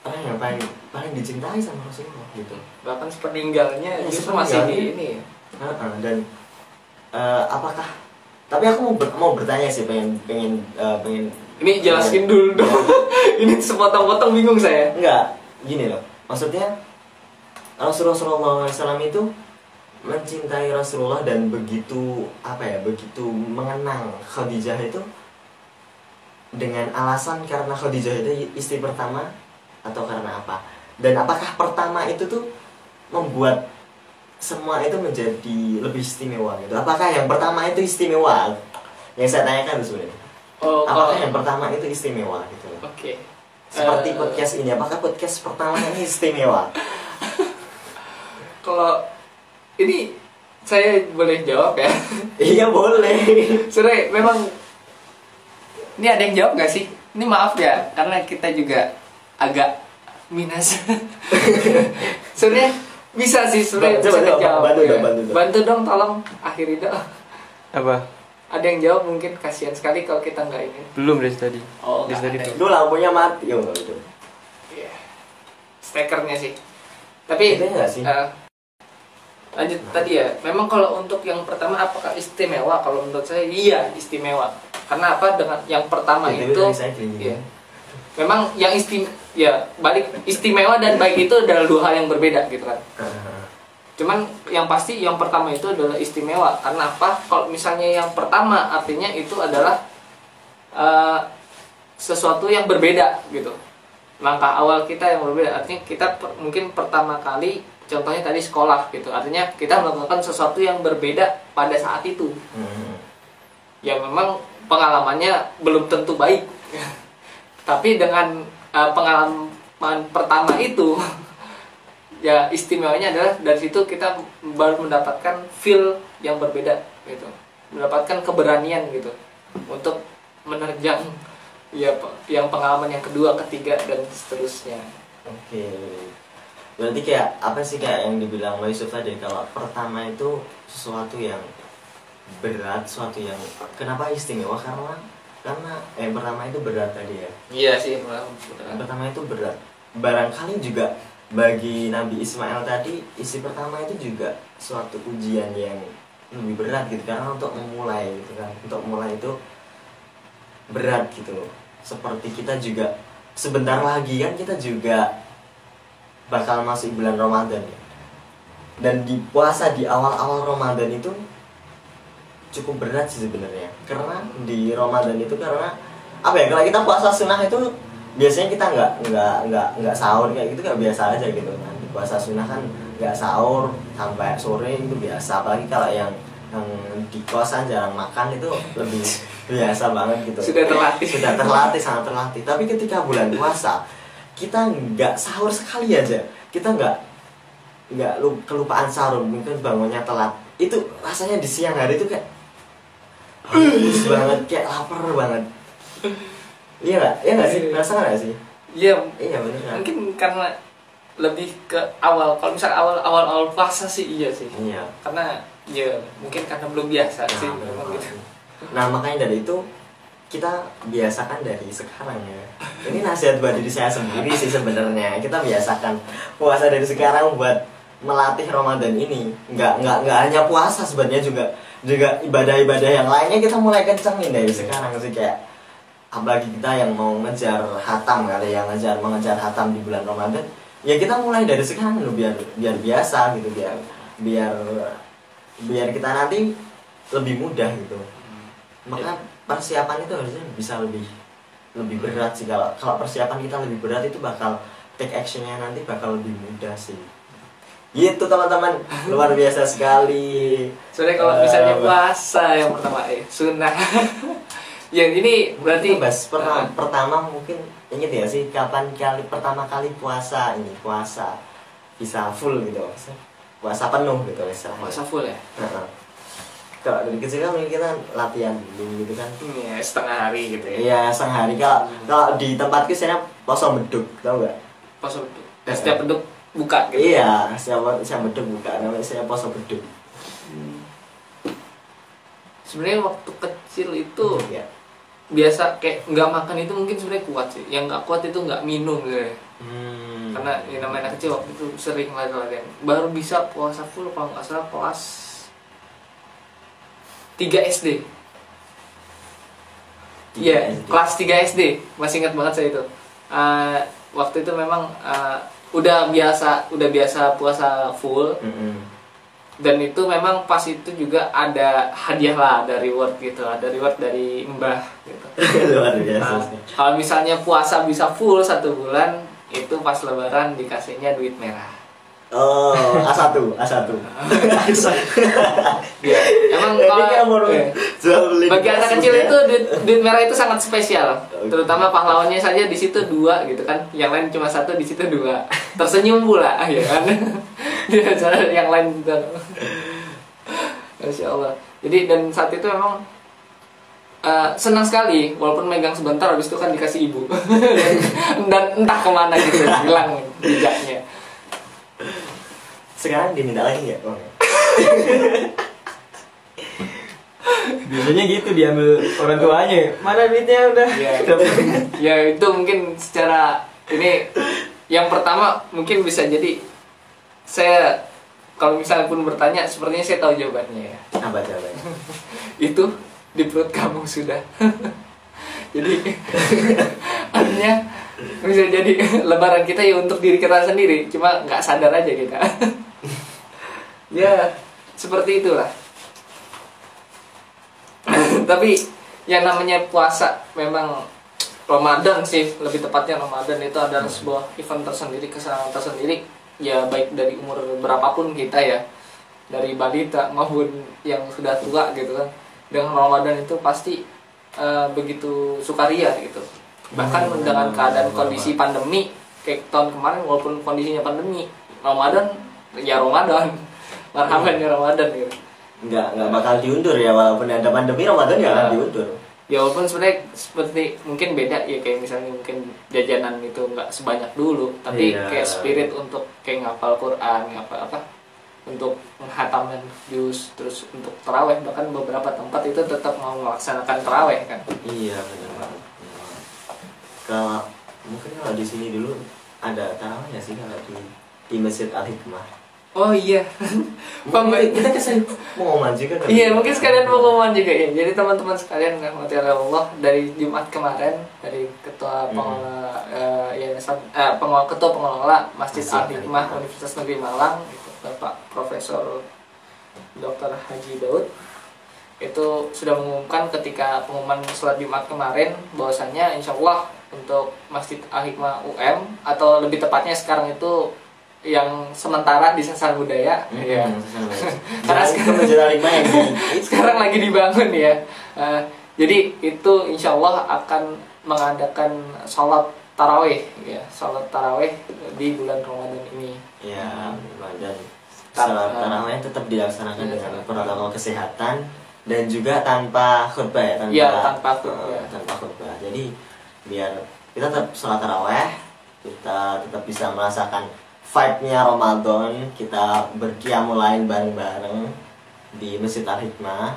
orang yang paling paling dicintai sama Rasulullah gitu Bahkan sepeninggalnya Iya, justru masih di ini. ya. Heeh, dan eh, apakah tapi aku mau ber- mau bertanya sih pengen pengen eh, pengen Ini jelasin dulu dong. *laughs* ini sepotong-potong bingung saya. enggak gini loh maksudnya Rasulullah SAW itu mencintai Rasulullah dan begitu apa ya begitu mengenang Khadijah itu dengan alasan karena Khadijah itu istri pertama atau karena apa? Dan apakah pertama itu tuh membuat semua itu menjadi lebih istimewa gitu? Apakah yang pertama itu istimewa? Yang saya tanyakan sebenarnya. Oh, apakah kalau yang pertama itu istimewa gitu? Oke. seperti Eh, podcast ini apakah podcast pertama ini istimewa? *laughs* Kalau ini saya boleh jawab ya. iya boleh. Sore memang ini ada yang jawab nggak sih? Ini maaf ya, karena kita juga agak minus. *laughs* Sebenarnya bisa sih sebenarnya Coba, bisa coba, dijawab. bantu ya. dong, bantu dong. bantu dong, tolong akhiri dong. Apa? ada yang jawab mungkin kasihan sekali kalau kita nggak ini Belum dari tadi. Oh, dari nggak tadi. Itu lampunya mati oh itu. Iya. stekernya sih tapi Itu nggak sih? eh, lanjut tadi ya memang kalau untuk yang pertama apakah istimewa kalau menurut saya iya istimewa karena apa? Dengan yang pertama Jadi itu iya. memang yang istim ya balik istimewa dan baik itu adalah dua hal yang berbeda gitu kan. *laughs* Cuman yang pasti yang pertama itu adalah istimewa. Karena apa? Kalau misalnya yang pertama artinya itu adalah eh, sesuatu yang berbeda gitu. Langkah awal kita yang berbeda artinya kita per- mungkin pertama kali contohnya tadi sekolah gitu. Artinya kita melakukan sesuatu yang berbeda pada saat itu. Hmm. ya memang pengalamannya belum tentu baik. *laughs* Tapi dengan uh, pengalaman pertama itu *laughs* ya istimewanya adalah dari situ kita baru mendapatkan feel yang berbeda gitu. Mendapatkan keberanian gitu untuk menerjang ya yang pengalaman yang kedua ketiga dan seterusnya. Oke. Berarti kayak apa sih kayak yang dibilang Mbak Yusuf tadi kalau pertama itu sesuatu yang berat, sesuatu yang kenapa istimewa karena karena eh pertama itu berat tadi ya. iya sih Yang pertama itu berat. Barangkali juga bagi Nabi Ismail tadi isi pertama itu juga suatu ujian yang lebih berat gitu karena untuk memulai gitu kan. Untuk mulai itu berat gitu loh. Seperti kita juga sebentar lagi kan kita juga bakal masuk bulan Ramadan ya. Dan di puasa di awal-awal Ramadan itu cukup berat sih sebenarnya. Karena di Ramadan itu karena apa ya kalau kita puasa sunnah itu biasanya kita nggak nggak nggak nggak sahur kayak gitu nggak biasa aja gitu kan. Di puasa sunnah kan nggak sahur sampai sore itu biasa. Apalagi kalau yang yang di kosan jarang makan itu lebih biasa banget gitu. Sudah terlatih. Sudah terlatih sangat terlatih. Tapi ketika bulan puasa kita nggak sahur sekali aja. Kita nggak nggak lu- kelupaan sahur mungkin bangunnya telat. Itu rasanya di siang hari itu kayak haus banget kayak lapar banget. Iya nggak? Iya nggak sih? Rasa nggak sih? Iya. Iya bener kan? Mungkin karena lebih ke awal. Kalau misal awal awal awal puasa sih iya sih. Iya. Karena ya mungkin karena belum biasa Nah, sih memang gitu. nah makanya dari itu kita biasakan dari sekarang ya. Ini nasihat buat diri saya sendiri sih sebenarnya. Kita biasakan puasa dari sekarang buat melatih Ramadan ini. Nggak nggak nggak hanya puasa sebenarnya juga juga ibadah-ibadah yang lainnya kita mulai kencengin dari sekarang sih kayak apalagi kita yang mau ngejar hatam kali yang ngejar mengejar hatam di bulan Ramadan ya kita mulai dari sekarang dulu biar biar biasa gitu biar biar biar kita nanti lebih mudah gitu. Maka persiapan itu harusnya bisa lebih lebih berat sih. Kalau kalau persiapan kita lebih berat itu bakal take actionnya nanti bakal lebih mudah sih gitu teman-teman. Luar biasa sekali. Soalnya kalau Eh, misalnya puasa yang pertama eh sunnah. *laughs* Yang ini berarti Bas, pertama, Ah. pertama mungkin inget ya sih kapan kali pertama kali puasa ini puasa bisa full gitu puasa penuh gitu istilahnya. Puasa full ya? Kalau dari kecil kan mungkin kita latihan dulu gitu kan. Iya, setengah hari gitu ya. Iya, sehari kalau kalau di tempatku saya poso beduk, tau nggak? puasa beduk. Dan setiap beduk buka gitu Iya, saya saya beduk buka namanya saya poso beduk. sebenarnya waktu kecil itu Iya. biasa kayak nggak makan itu mungkin sebenarnya kuat sih yang nggak kuat itu nggak minum gitu ya. Hmm. karena ya namanya anak kecil waktu itu sering latihan baru bisa puasa full kalau nggak salah kelas 3 SD Iya, kelas 3 SD masih ingat banget saya itu. Eh, waktu itu memang eh, udah biasa, udah biasa puasa full Mm-mm. dan itu memang pas itu juga ada hadiah lah, ada reward gitu, ada reward dari mbah gitu. *laughs* Luar biasa. Nah, kalau misalnya puasa bisa full satu bulan, itu pas lebaran dikasihnya duit merah. Oh, A1, A1. Ya, emang kalau beli bagi anak kecil ya. itu duit, duit merah itu sangat spesial. Terutama pahlawannya saja di situ dua gitu kan. Yang lain cuma satu di situ dua. Tersenyum pula *laughs* ya kan? Dia cara yang lain gitu. Masya Allah. Jadi dan saat itu memang eh, senang sekali walaupun megang sebentar habis itu kan dikasih ibu. *laughs* Dan entah ke mana gitu hilang jejaknya Sekarang diminta lagi *laughs* nggak? Biasanya gitu diambil orang tuanya. Mana duitnya udah? *laughs* ya, ya itu mungkin secara ini yang pertama mungkin bisa jadi saya kalau misalnya pun bertanya sepertinya saya tahu jawabannya ya Apa jawabannya? *laughs* itu di perut kamu sudah jadi artinya bisa jadi lebaran kita ya untuk diri kita sendiri cuma nggak sadar aja kita *laughs* ya seperti itulah. *clears throat* Tapi yang namanya puasa memang Ramadan sih lebih tepatnya Ramadan itu adalah sebuah event tersendiri kesenangan tersendiri. Ya baik dari umur berapapun kita ya. Dari balita maupun yang sudah tua gitu kan. Dengan Ramadan itu pasti eh, begitu sukaria gitu. Bahkan Hmm, dengan keadaan kondisi pandemi kayak tahun kemarin walaupun kondisinya pandemi Ramadan ya Ramadan marhaban ya Ramadan gitu Nggak, nggak bakal diundur ya walaupun ada pandemi Ramadan Ya. akan diundur. ya walaupun sebenarnya seperti mungkin beda ya kayak misalnya mungkin jajanan itu nggak sebanyak dulu tapi Iya. kayak spirit untuk kayak ngapal Quran ngapal apa untuk menghatamkan jus terus untuk teraweh bahkan beberapa tempat itu tetap mau melaksanakan teraweh kan Iya benar. Kalau mungkin kalau di sini dulu ada tarawih sih kalau di di Masjid Al Hikmah. Oh iya Mungkin kita ke sini mau juga kan? Iya mungkin sekalian pengumuman juga ya. Jadi teman-teman sekalian rahmati Allah dari Jumat kemarin dari ketua Hmm. pengelola eh, yayasan eh, pengelola ketua pengelola Masjid Al Hikmah. Universitas Negeri Malang itu Bapak Profesor Dr. Haji Daud itu sudah mengumumkan ketika pengumuman sholat Jumat kemarin bahwasannya insya Allah untuk Masjid Al Hikmah UM atau lebih tepatnya sekarang itu yang sementara di Sasana Budaya. Hmm, ya *laughs* Karena di *laughs* sekarang lagi dibangun ya. Eh, jadi itu insya Allah akan mengadakan sholat taraweh ya, sholat taraweh di bulan Ramadan ini. ya dan Tar- sholat eh, tarawih tetap dilaksanakan iya, dengan protokol kesehatan dan juga tanpa khutbah ya tanpa Iya, tanpa khutbah. eh, tanpa khutbah. Jadi biar kita tetap sholat taraweh kita tetap bisa merasakan vibe-nya Ramadan kita berkiamul lain bareng-bareng di Masjid Al Hikmah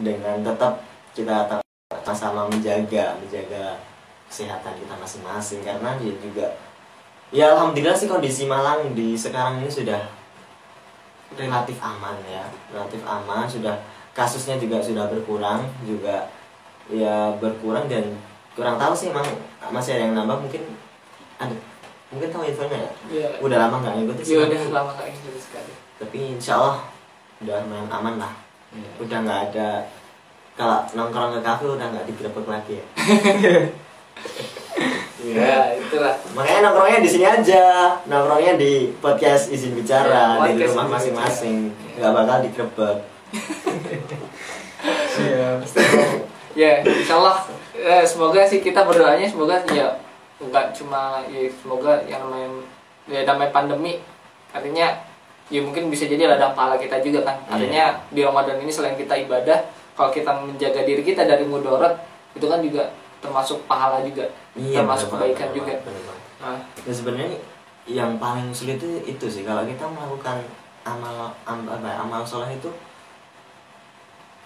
dengan tetap kita tetap sama menjaga menjaga kesehatan kita masing-masing karena dia juga ya alhamdulillah sih kondisi Malang di sekarang ini sudah relatif aman ya relatif aman sudah kasusnya juga sudah berkurang juga ya berkurang dan kurang tahu sih emang masih ada yang nambah mungkin ada mungkin tahu infonya ya Iya. udah lama nggak ngikutin sih Ya tapi- udah lama kayak gitu sekali. tapi insya Allah udah lumayan aman lah udah nggak ada kalau nongkrong ke kafe udah nggak digerebek lagi ya *laughs* Ya itulah. makanya nongkrongnya di sini aja nongkrongnya di podcast izin bicara Ya, di rumah masing-masing bicara. nggak bakal digerebek Siap. *laughs* Ya insya Allah eh, semoga sih kita berdoanya semoga ya nggak cuma ya semoga yang namanya ya namanya pandemi. Artinya ya mungkin bisa jadi ladang pahala kita juga kan. Artinya di Ramadan ini selain kita ibadah kalau kita menjaga diri kita dari mudarat itu kan juga termasuk pahala juga. Termasuk bener kebaikan banget, juga. bener nah, Ya sebenarnya yang paling sulit itu, itu sih. Kalau kita melakukan amal am- apa ya, amal soleh itu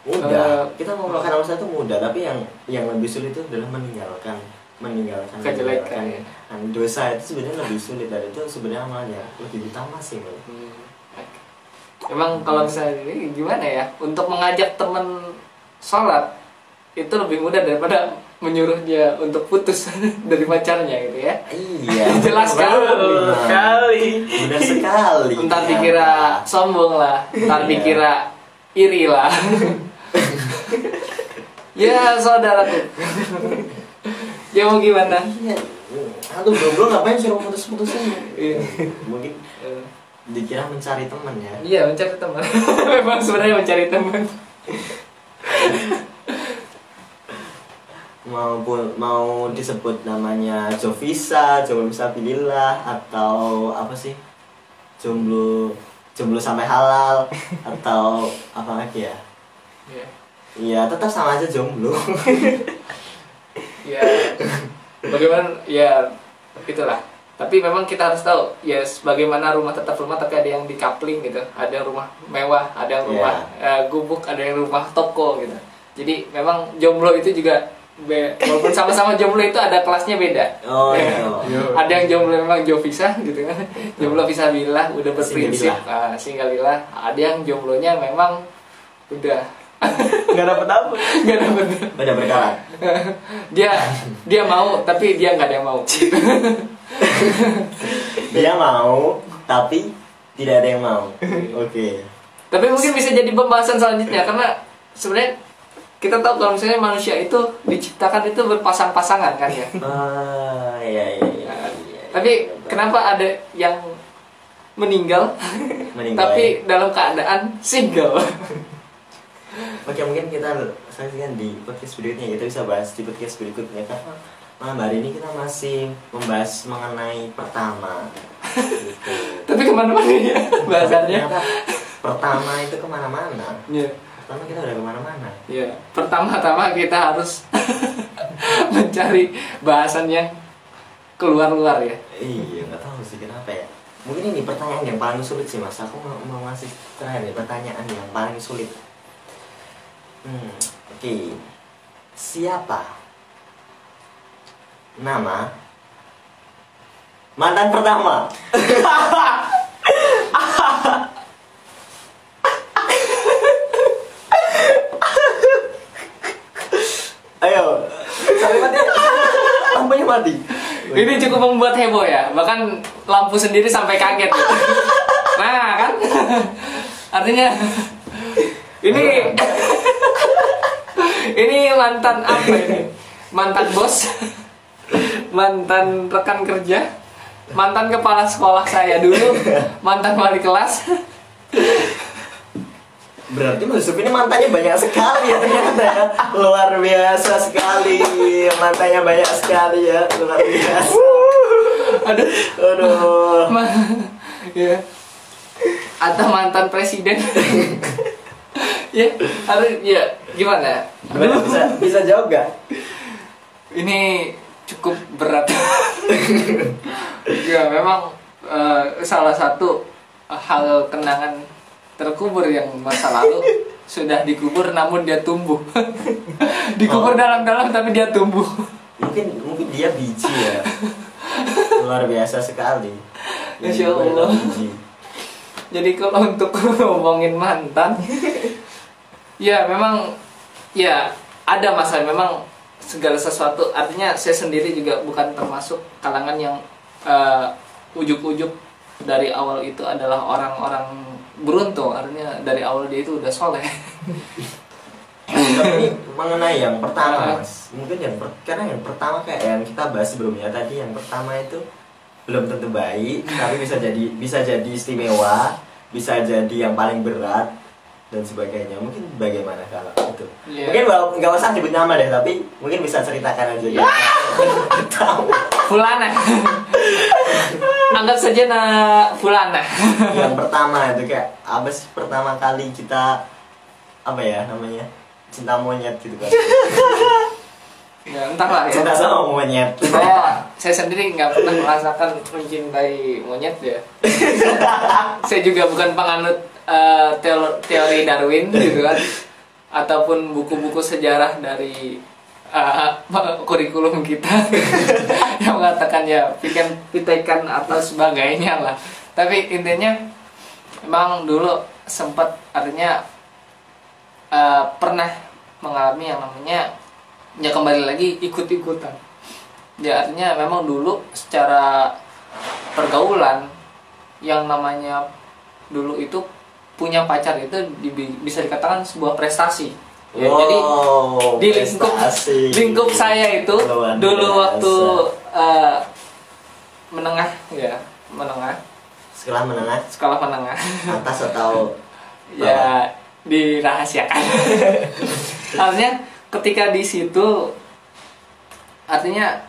mudah. Eh, kita mau melakukan amal soleh itu mudah, tapi yang yang lebih sulit itu adalah meninggalkan meninggalkan Kejelekan, ya. Dosa itu sebenarnya lebih sulit dan itu sebenarnya amalnya lebih utama sih hmm, emang kalau misalnya ini gimana ya untuk mengajak teman sholat itu lebih mudah daripada menyuruh dia untuk putus *laughs* dari pacarnya gitu ya Iya. *laughs* Jelas sekali. Benar *laughs* sekali. Ntar ternyata. dikira sombong lah, ntar Iya. dikira iri lah. Ya saudaraku. ya mau gimana? Iya. Aduh, jomblo ngapain suruh putus-putusin? Iya. Mungkin Eh, dikira mencari teman ya. Iya mencari teman. *laughs* Memang sebenarnya mencari teman. maupun mau disebut namanya Jovisa, jomblo bisa pilihlah atau apa sih jomblo jomblo sampai halal atau apa lagi ya? Iya. Iya tetap sama aja jomblo. Ya. Bagaimana? Ya itulah. tapi memang kita harus tahu ya bagaimana rumah tetap rumah tapi ada yang di coupling gitu ada yang rumah mewah ada yang rumah yeah. uh, gubuk ada yang rumah toko gitu jadi memang jomblo itu juga be, walaupun sama-sama jomblo itu ada kelasnya beda oh, iya. *laughs* ada yang jomblo memang jovisa gitu kan jomblo visabilillah udah berprinsip uh, singgalilah ada yang jomblonya memang udah nggak dapet apa? Nggak dapet. Beda berkarat dia dia mau tapi dia nggak ada yang mau. Dia mau tapi tidak ada yang mau. Oke. Okay. tapi mungkin bisa jadi pembahasan selanjutnya karena sebenarnya kita tahu kalau misalnya manusia itu diciptakan itu berpasang-pasangan kan ya? Ah iya iya, iya, iya. tapi kenapa ada yang meninggal, meninggal tapi ya? dalam keadaan single Oke mungkin kita saksikan di podcast berikutnya. Kita bisa bahas di podcast berikutnya kan malam hari ini kita masih membahas mengenai pertama. Gitu. *laughs* tapi ke mana-mana ya bahasannya. pertama itu ke mana-mana. Yeah. pertama kita udah ke mana-mana. Ya yeah. pertama-tama kita harus *laughs* mencari bahasan yang keluar-luar ya. Iya nggak tahu sih kenapa ya. Mungkin ini pertanyaan yang paling sulit sih mas. Aku mau, mau ngasih terakhir nih pertanyaan yang paling sulit hmm, oke. Okay. siapa? Nama? Mantan pertama. *laughs* Ayo. Sampai mati. Lampunya mati. Ini cukup membuat heboh ya. Bahkan lampu sendiri sampai kaget. *laughs* Nah kan? Artinya ini ini mantan apa ini mantan bos mantan rekan kerja, mantan kepala sekolah saya dulu, mantan wali kelas. Berarti Mas Yusuf ini mantannya banyak sekali ya ternyata ya. Luar biasa sekali. Mantannya banyak sekali ya, luar biasa. Aduh. Aduh. Ma ya. Atau mantan presiden. Ya, harus ya gimana? Gimana? Bisa bisa jawab gak? Ini cukup berat. Ya memang uh, salah satu hal kenangan terkubur yang masa lalu sudah dikubur namun dia tumbuh. *laughs* Dikubur oh. dalam-dalam tapi dia tumbuh. Mungkin mungkin dia biji ya. Luar biasa sekali. Insya Allah. jadi kalau untuk *laughs* ngomongin mantan ya memang ya ada masalah. Memang segala sesuatu artinya saya sendiri juga bukan termasuk kalangan yang uh, ujuk-ujuk dari awal itu adalah orang-orang beruntung. Artinya dari awal dia itu udah soleh. Tapi mengenai yang pertama mas mungkin yang per, karena yang pertama kayak yang kita bahas sebelumnya tadi yang pertama itu belum tentu baik tapi bisa jadi bisa jadi istimewa bisa jadi yang paling berat dan sebagainya. Mungkin bagaimana kalau itu? Yeah. mungkin nggak usah nyebut nama deh tapi mungkin bisa ceritakan aja yeah. *laughs* tahu. Fulana. *laughs* Anggap saja na fulana. Yang *laughs* pertama itu kayak apa sih pertama kali kita apa ya namanya cinta monyet gitu kan? Ya entahlah ya. Cinta sama monyet. Saya saya sendiri nggak pernah merasakan mencintai monyet ya. Saya juga bukan penganut uh, teori Darwin gitu kan. Ataupun buku-buku sejarah dari uh, *laughs* kurikulum kita *laughs* yang mengatakan ya pikan pitekan atau sebagainya lah. Tapi intinya emang dulu sempat artinya uh, pernah mengalami yang namanya ya kembali lagi ikut-ikutan. Ya artinya memang dulu secara pergaulan yang namanya dulu itu punya pacar itu di, bisa dikatakan sebuah prestasi. Ya, wow, jadi di lingkup lingkup saya itu Luar dulu biasa. waktu uh, menengah ya menengah. Sekolah menengah? Sekolah menengah. Atas atau *laughs* ya dirahasiakan. *laughs* Artinya ketika di situ artinya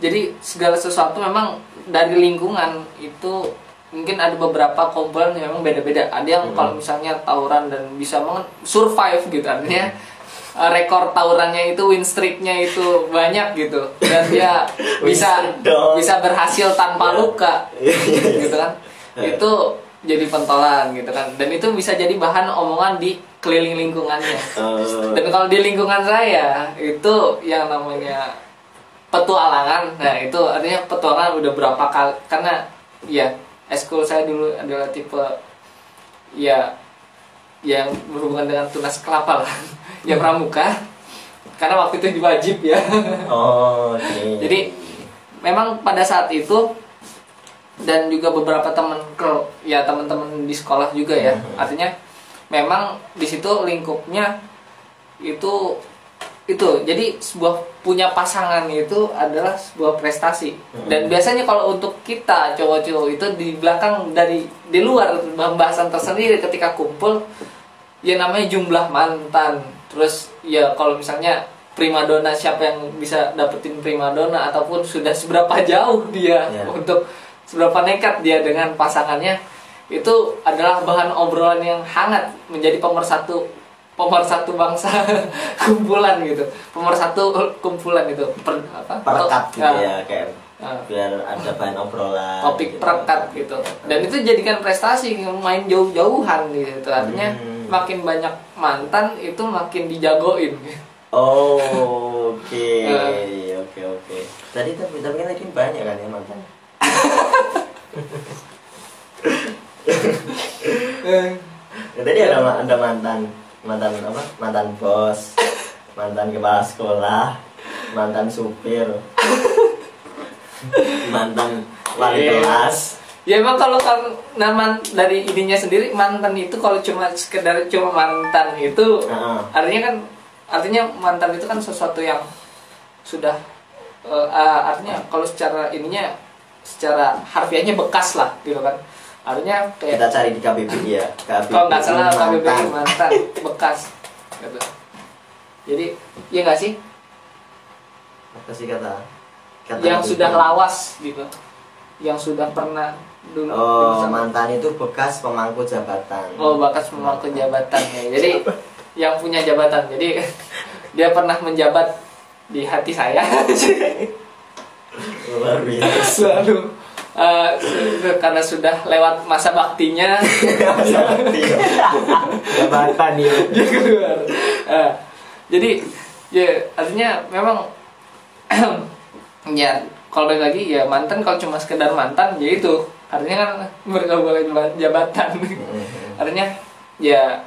jadi segala sesuatu memang dari lingkungan itu mungkin ada beberapa komponen yang memang beda-beda. Ada yang hmm. kalau misalnya tawuran dan bisa survive gitu artinya uh, rekor tawurannya itu win streaknya itu banyak gitu. Dan dia *laughs* bisa bisa berhasil tanpa Iya. luka Iya, iya, gitu kan. Itu jadi pentolan gitu kan. Dan itu bisa jadi bahan omongan di keliling lingkungannya. Eh, dan kalau di lingkungan saya itu yang namanya petualangan. Nah itu artinya petualangan udah berapa kali karena ya eskul saya dulu adalah tipe ya yang berhubungan dengan tunas kelapa lah *laughs* ya pramuka karena waktu itu wajib ya *laughs* oh, oke. jadi memang pada saat itu dan juga beberapa teman ke ya teman-teman di sekolah juga ya Mhm. artinya memang di situ lingkupnya itu itu jadi sebuah punya pasangan itu adalah sebuah prestasi. Dan biasanya kalau untuk kita cowok-cowok itu di belakang dari di luar pembahasan tersendiri ketika kumpul ya namanya jumlah mantan. Terus ya kalau misalnya primadona siapa yang bisa dapetin primadona ataupun sudah seberapa jauh dia Ya. untuk seberapa nekat dia dengan pasangannya itu adalah bahan obrolan yang hangat menjadi pemersatu pemersatu bangsa *laughs* kumpulan gitu. Pemersatu kumpulan gitu. Per, apa? Perekat gitu Ya, ya kayak ya biar ada bahan obrolan topik gitu. perekat gitu. Dan itu jadikan prestasi main jauh-jauhan gitu. Artinya Hmm. makin banyak mantan itu makin dijagoin. Oh *laughs* oke Eh. oke oke. Tadi tapi tapi kan tadi banyak kan ya mantan? *laughs* Tadi ada ada mantan mantan apa? Mantan bos. Mantan kepala sekolah. Mantan supir. Mantan wali Iya. kelas. Ya emang kalau kan nama dari ininya sendiri mantan itu kalau cuma sekedar cuma mantan itu Heeh. artinya kan artinya mantan itu kan sesuatu yang sudah ah, artinya kalau secara ininya secara harfiahnya bekas lah gitu kan artinya kayak kita cari di KBBI ya KBBI kalau nggak salah KBBI mantan. mantan bekas gitu. Jadi ya nggak sih? Apa sih kata, kata yang itu? sudah lawas gitu. Yang sudah pernah dulu oh mantan itu bekas pemangku jabatan. Oh bakas memangku jabatan ya. Jadi yang punya jabatan. Jadi *laughs* dia pernah menjabat di hati saya. Luar biasa. Selalu eh, karena sudah lewat masa baktinya. *laughs* Jabatan ya *laughs* dia keluar. Eh, jadi ya artinya memang *clears throat* ya kalau balik lagi ya mantan kalau cuma sekedar mantan ya itu. Artinya kan bergabung jabatan. Artinya ya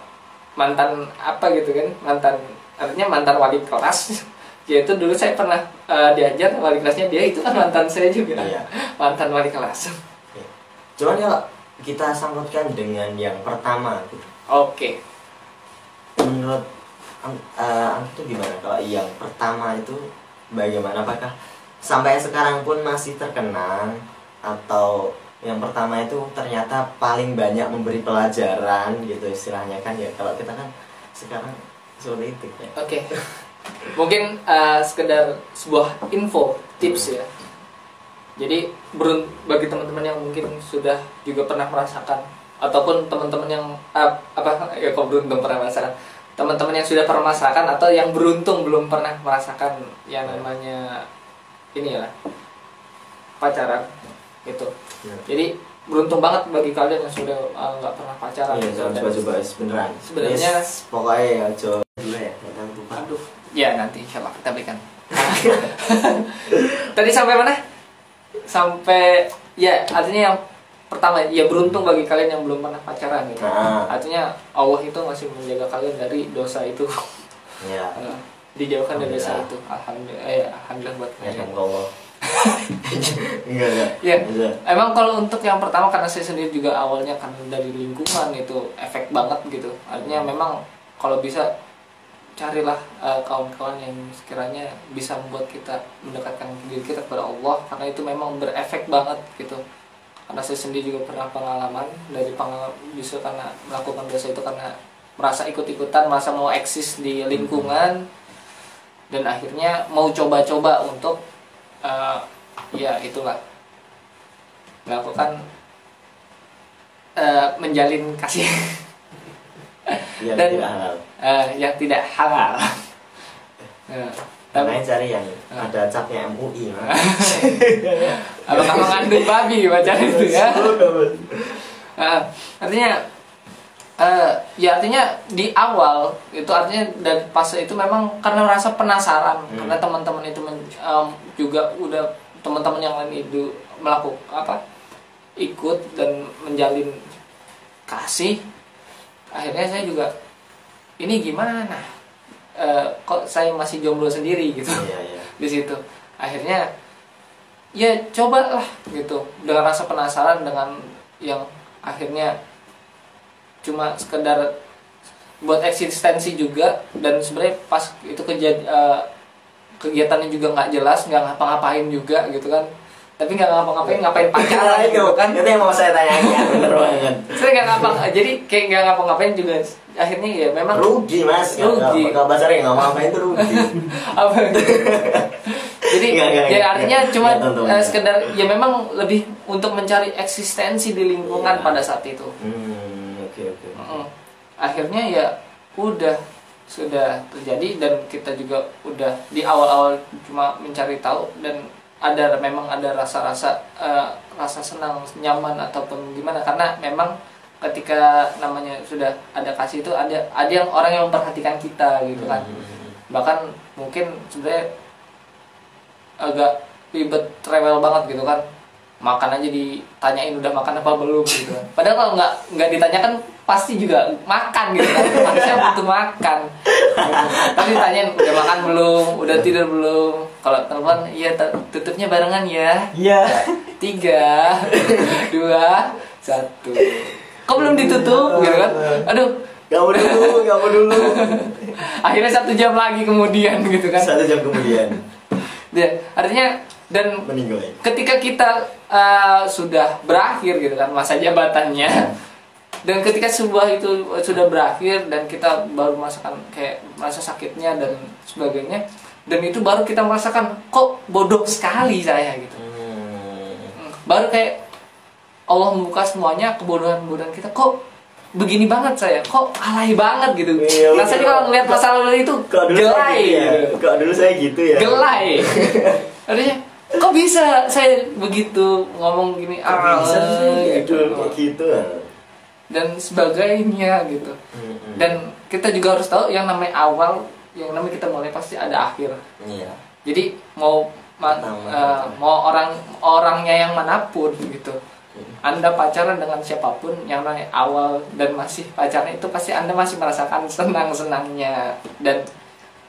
mantan apa gitu kan? Mantan artinya mantan wali kelas ya itu dulu saya pernah eh, diajar wali kelasnya. Dia itu kan mantan saya juga. Iya. mantan wali kelas. Cuman kalau kita sangkutkan dengan yang pertama. Gitu oke. Menurut Ang- eh, Ang itu gimana? Kalau yang pertama itu bagaimana? Apakah sampai sekarang pun masih terkenang atau yang pertama itu ternyata paling banyak memberi pelajaran gitu istilahnya kan ya? Kalau kita kan sekarang seperti itu ya. Oke. Mungkin eh, sekedar sebuah info, tips ya. Jadi berun bagi teman-teman yang mungkin sudah juga pernah merasakan ataupun teman-teman yang ah, apa ya kok beruntung pernah merasakan teman-teman yang sudah pernah merasakan atau yang beruntung belum pernah merasakan yang namanya ini ya pacaran gitu. Ya. Jadi beruntung banget bagi kalian yang sudah eh, nggak pernah pacaran. Iya, Dan- coba-coba. Sebenarnya- Yes, pokoknya ya coba dulu ya, ya nanti insya Allah kita berikan. *laughs* Tadi sampai mana? Sampai ya artinya yang pertama ya beruntung bagi kalian yang belum pernah pacaran gitu. Nah. Artinya Allah itu masih menjaga kalian dari dosa itu. Ya, *laughs* Eh, dijauhkan dari dosa itu. Alhamdulillah, eh, alhamdulillah buat ya kalian. kan Allah. *laughs* enggak enggak. Ya, Bisa. emang kalau untuk yang pertama karena saya sendiri juga awalnya kan dari lingkungan itu efek banget gitu. Artinya memang kalau bisa carilah eh, kawan-kawan yang sekiranya bisa membuat kita mendekatkan diri kita kepada Allah karena itu memang berefek banget gitu. Karena saya sendiri juga pernah pengalaman dari pengalaman justru karena melakukan dosa itu karena merasa ikut-ikutan, merasa mau eksis di lingkungan dan akhirnya mau coba-coba untuk eh, ya itulah melakukan eh, menjalin kasih *laughs* Yang Dan- tidak halal. eh, yang tidak halal Ya. Makanya cari yang ada capnya MUI Mas. *laughs* Apakah mengandung babi baca itu ya? *laughs* Nah, artinya eh ya artinya di awal itu artinya dari fase itu memang karena rasa penasaran Hmm. karena teman-teman itu men- em, juga udah teman-teman yang lain itu melakukan apa ikut dan menjalin kasih akhirnya saya juga ini gimana? Eh, kok saya masih jomblo sendiri? Gitu. Iya, iya. *laughs* di situ. Akhirnya ya cobalah gitu. Dengan rasa penasaran dengan yang akhirnya cuma sekedar buat eksistensi juga. Dan sebenarnya pas itu kejad eh, kegiatannya juga nggak jelas nggak ngapa-ngapain juga gitu kan tapi nggak ngapa-ngapain ngapain *laughs* pacaran itu gitu kan itu yang mau saya tanyakan *laughs* bener banget saya nggak ngapa jadi kayak nggak ngapa-ngapain juga akhirnya ya memang rugi mas Rugi. kalau bahasa yang nggak mau itu rugi *laughs* apa jadi Nggak, nggak, ya nggak. artinya cuma Nggak, eh, sekedar ya memang lebih untuk mencari eksistensi di lingkungan Iya. pada saat itu hmm oke oke Mm. akhirnya ya udah sudah terjadi dan kita juga udah di awal-awal cuma mencari tahu dan ada memang ada rasa-rasa eh, rasa senang nyaman ataupun gimana. Karena memang ketika namanya sudah ada kasih itu ada ada yang orang yang memperhatikan kita gitu kan. Hmm. bahkan mungkin sebenarnya agak ribet rewel banget gitu kan. Makan aja ditanyain udah makan apa belum gitu. Padahal kalau nggak nggak ditanyakan pasti juga makan gitu kan. Manusia butuh makan. Tapi ditanyain udah makan belum? Udah tidur belum kalau telepon iya t- tutupnya barengan ya. Iya. Tiga *laughs* dua satu. Kok belum ditutup? Gitu kan? Aduh. Kamu dulu kamu dulu. *laughs* Akhirnya satu jam lagi kemudian gitu kan? Satu jam kemudian. Ya, artinya dan meninggal. ketika kita uh, sudah berakhir gitu kan masa jabatannya *laughs* dan ketika sebuah itu sudah berakhir dan kita baru merasakan kayak merasa sakitnya dan sebagainya dan itu baru kita merasakan kok bodoh sekali saya gitu Hmm. baru kayak Allah membuka semuanya kebodohan-kebodohan kita kok begini banget saya kok alay banget gitu Iya, rasanya betul. kalau ngeliat masa lalu itu saya gelai gitu ya? gitu. Kok dulu saya gitu ya? gelai *laughs* artinya kok bisa saya begitu ngomong gini Kok bisa sih ah, gitu? gitu gitu ya? dan sebagainya gitu Hmm, dan kita juga harus tahu yang namanya awal yang namanya kita mulai pasti ada akhir. Iya. jadi mau ma- Pertama. eh, mau orang orangnya yang mana pun gitu. Anda pacaran dengan siapa pun yang namanya awal dan masih pacaran itu pasti anda masih merasakan senang senangnya dan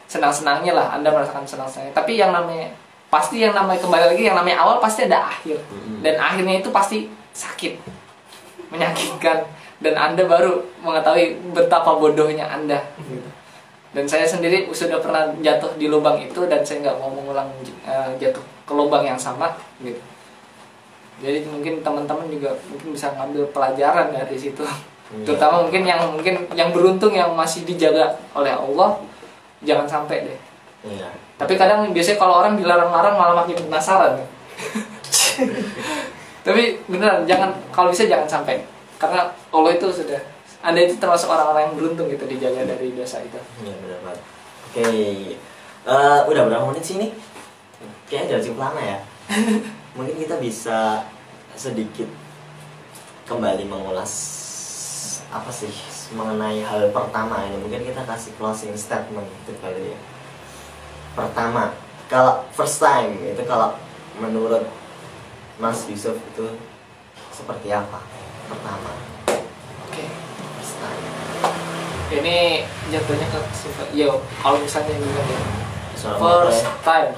senang senangnya lah anda merasakan senang senangnya tapi yang namanya pasti yang namanya kembali lagi yang namanya awal pasti ada akhir. Dan akhirnya itu pasti sakit menyakitkan. Dan anda baru mengetahui betapa bodohnya anda gitu. Dan saya sendiri sudah pernah jatuh di lubang itu dan saya nggak mau mengulang eh, jatuh ke lubang yang sama gitu. Jadi mungkin teman-teman juga mungkin bisa ngambil pelajaran dari situ. Iya. terutama mungkin yang mungkin yang beruntung yang masih dijaga oleh Allah jangan sampai deh. Iya. tapi kadang biasanya kalau orang dilarang-larang malah makin penasaran. *laughs* Tapi beneran jangan kalau bisa jangan sampai. Karena Allah itu sudah anda itu termasuk orang-orang yang beruntung gitu dijaga dari dosa itu Iya benar banget. Oke. Eh, udah berapa menit sih ini? Kayaknya udah cukup lama ya. *laughs* Mungkin kita bisa sedikit kembali mengulas apa sih mengenai hal pertama ini. Mungkin kita kasih closing statement gitu kali ya. Pertama, kalau first time itu kalau menurut Mas Yusuf itu seperti apa? Pertama, oke first time. Ini jatuhnya ke sifat ya kalau misalnya juga ya Suara motor first ya. time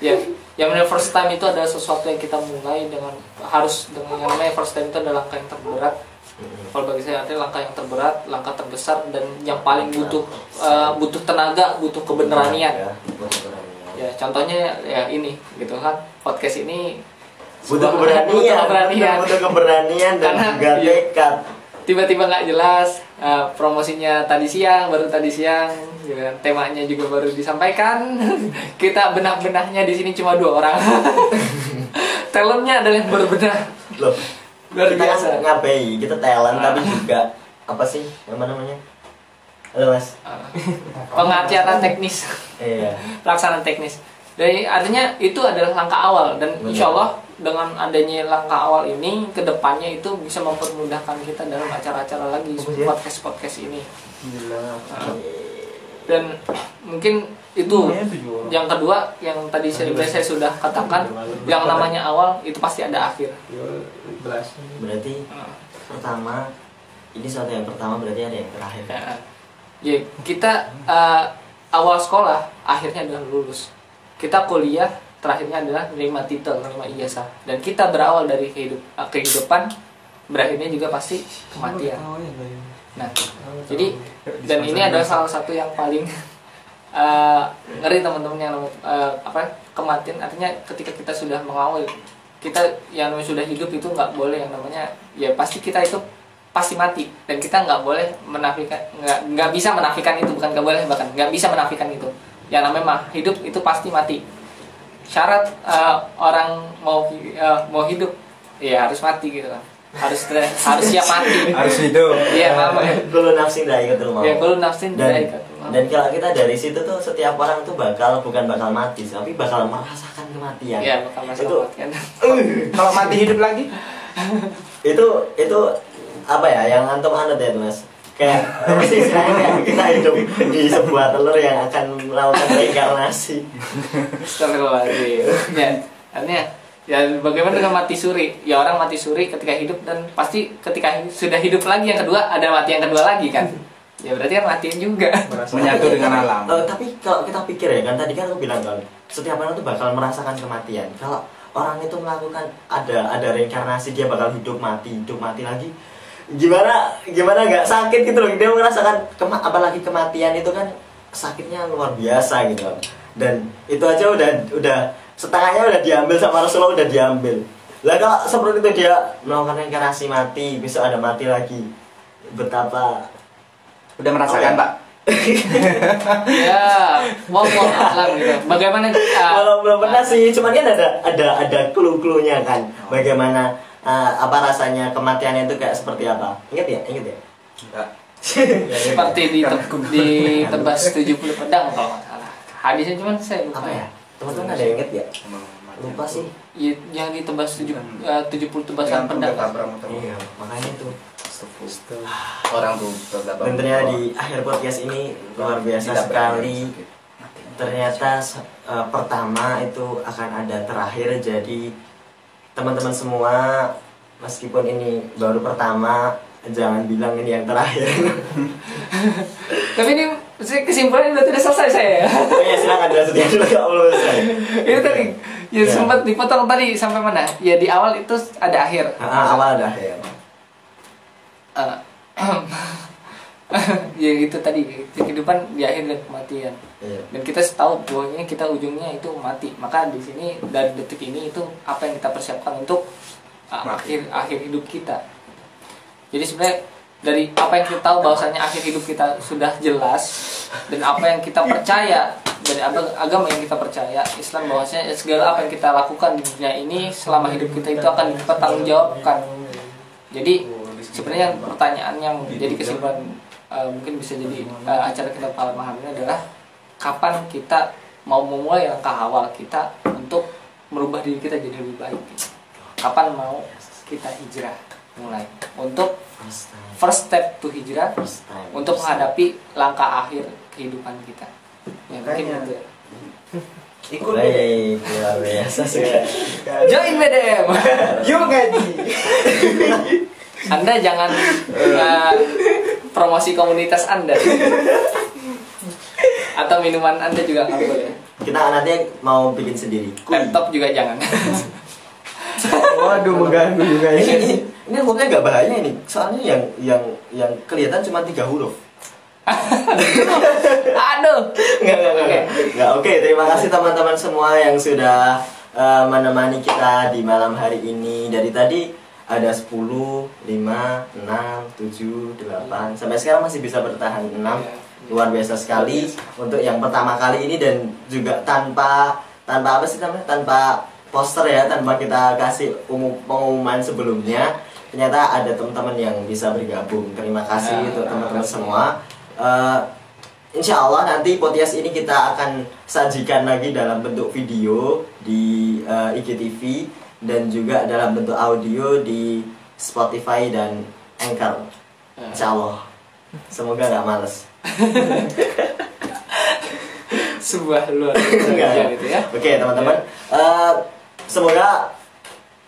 ya yang namanya first time itu adalah sesuatu yang kita mulai dengan harus dengan yang namanya first time itu adalah langkah yang terberat Mm-mm. kalau bagi saya artinya langkah yang terberat langkah terbesar dan yang paling butuh eh, butuh tenaga butuh Ya, keberanian. ya contohnya ya ini gitu kan podcast ini butuh keberanian, butuh keberanian butuh keberanian dan juga iya. tekad. tiba-tiba nggak jelas eh, promosinya tadi siang baru tadi siang gitu kan. temanya juga baru disampaikan *laughs* kita benah-benahnya di sini cuma dua orang *laughs* talentnya adalah yang berbenah Loh, luar kita biasa kan ngabai, kita talent Ah. tapi juga apa sih? Apa namanya? Halo Mas. Uh, pengertian teknis. Iya. Pelaksanaan teknis. Jadi artinya itu adalah langkah awal dan Benar. insya Allah dengan adanya langkah awal ini ke depannya itu bisa mempermudahkan kita dalam acara-acara lagi Oh, iya. podcast podcast ini. Gila. Dan mungkin itu yang kedua yang tadi saya, saya sudah katakan yang namanya awal itu pasti ada akhir. Berarti Nah, pertama ini suatu yang pertama berarti ada yang terakhir. ya, ya, kita eh, awal sekolah akhirnya adalah lulus. Kita kuliah terakhirnya adalah menerima titel, menerima ijazah. Dan kita berawal dari kehidup, eh, kehidupan berakhirnya juga pasti kematian. Nah, jadi dan ini adalah salah satu yang paling eh, *laughs* ngeri teman-teman yang eh, apa kematian. Artinya ketika kita sudah mengawal kita yang sudah hidup itu nggak boleh yang namanya ya pasti kita itu pasti mati. Dan kita nggak boleh menafikan nggak nggak bisa menafikan itu. Bukan nggak boleh bahkan nggak bisa menafikan itu. Yang namanya mah hidup itu pasti mati syarat eh, orang mau eh, mau hidup ya harus mati gitu kan harus harus siap mati *laughs* Harus hidup. iya ya Dulu nafsin dah ikut rumah. ya kalau nafsin dan tidak ikut. dan kalau kita dari situ tuh setiap orang tuh bakal bukan bakal mati tapi bakal merasakan kematian Iya, bakal itu kematian. *laughs* Kalau mati hidup lagi? *laughs* itu itu apa ya yang antum anut ya mas kayak istilahnya kayak kita hidup di sebuah telur yang akan melakukan reinkarnasi Astagfirullahaladzim. Ya, artinya ya bagaimana dengan mati suri? Ya orang mati suri ketika hidup dan pasti ketika sudah hidup lagi yang kedua ada mati yang kedua lagi kan? Ya berarti kan matiin juga. Menyatu dengan alam. Eh, tapi kalau kita pikir ya kan tadi kan aku bilang kan setiap orang tuh bakal merasakan kematian kalau orang itu melakukan ada ada reinkarnasi dia bakal hidup mati hidup mati lagi gimana gimana nggak sakit gitu loh dia merasakan kema apalagi kematian itu kan sakitnya luar biasa gitu loh. dan itu aja udah udah setengahnya udah diambil sama Rasulullah udah diambil lah kalau seperti itu dia melakukan reinkarnasi mati besok ada mati lagi betapa Udah merasakan, Oh, ya. Pak? *laughs* ya, mau mau alam gitu. Bagaimana? ah, Belum belum pernah sih, cuman kan ada ada ada clue-cluenya kan. Bagaimana uh, apa rasanya kematian itu kayak seperti apa? Ingat ya? Ingat ya? Enggak. seperti di di tebas 70 pedang kalau nggak salah. Hadisnya cuman saya lupa Apa ya? Teman-teman ada yang ingat ya? Lupa sih. Ya, yang di tebas tujuh, eh, 70 tebasan Tergantung pedang. Iya, makanya itu. Orang tuh ternyata di akhir podcast ini luar biasa sekali. Ternyata uh, pertama itu akan ada terakhir jadi teman-teman semua meskipun ini baru pertama jangan bilang ini yang terakhir. *laughs* Tapi ini saya kesimpulannya udah tidak selesai saya. *laughs* Oh ya silakan lanjutkan dulu Allah selesai. itu tadi ya, Ya. sempat dipotong tadi sampai mana? Ya di awal itu ada akhir. Ah, awal dah ya. Eh, *clears throat* *laughs* ya itu tadi kehidupan di akhir dan kematian. Iya. Dan kita tahu bahwanya kita ujungnya itu mati. Maka di sini dari detik ini itu apa yang kita persiapkan untuk uh, akhir akhir hidup kita. Jadi sebenarnya dari apa yang kita tahu bahwasanya akhir hidup kita sudah jelas dan apa yang kita percaya dari agama yang kita percaya Islam bahwasanya segala apa yang kita lakukan di dunia ini selama hidup kita itu akan dipertanggungjawabkan. Jadi sebenarnya pertanyaan yang jadi kesimpulan uh, mungkin bisa jadi uh, acara kita malam malam ini adalah kapan kita mau memulai langkah awal kita untuk merubah diri kita jadi lebih baik. Kapan mau kita hijrah mulai untuk First step to hijrah First time. untuk menghadapi langkah akhir kehidupan kita. Ya, mungkin itu. *laughs* Ikut Baik, luar biasa sekali. Join BDM. *laughs* Yuk gaji. *laughs* Anda jangan uh, promosi komunitas Anda. Atau minuman Anda juga nggak boleh. Kita nanti mau bikin sendiri. Laptop juga jangan. *laughs* Waduh mengganggu juga Ini, ini. ini, hukumnya nggak bahaya ini. Soalnya yang yang yang kelihatan cuma tiga huruf. Aduh. Nggak, nggak, nggak, nggak. Nggak, Oke, terima kasih teman-teman semua yang sudah eh, menemani kita di malam hari ini. Dari tadi ada 10, 5, 6, 7, 8 Sampai sekarang masih bisa bertahan 6 Luar biasa sekali. Untuk yang pertama kali ini dan juga tanpa Tanpa apa sih namanya? Tanpa poster ya Tanpa kita kasih umum, pengumuman sebelumnya. Ternyata ada teman-teman yang bisa bergabung. Terima kasih Ya, untuk teman-teman semua Eh, Insya Allah nanti podcast ini kita akan sajikan lagi dalam bentuk video di eh, IGTV dan juga dalam bentuk audio di Spotify dan Anchor. Insya Allah. Semoga nggak males. *laughs* sebuah luar biasa gitu ya Oke teman-teman, Eh, semoga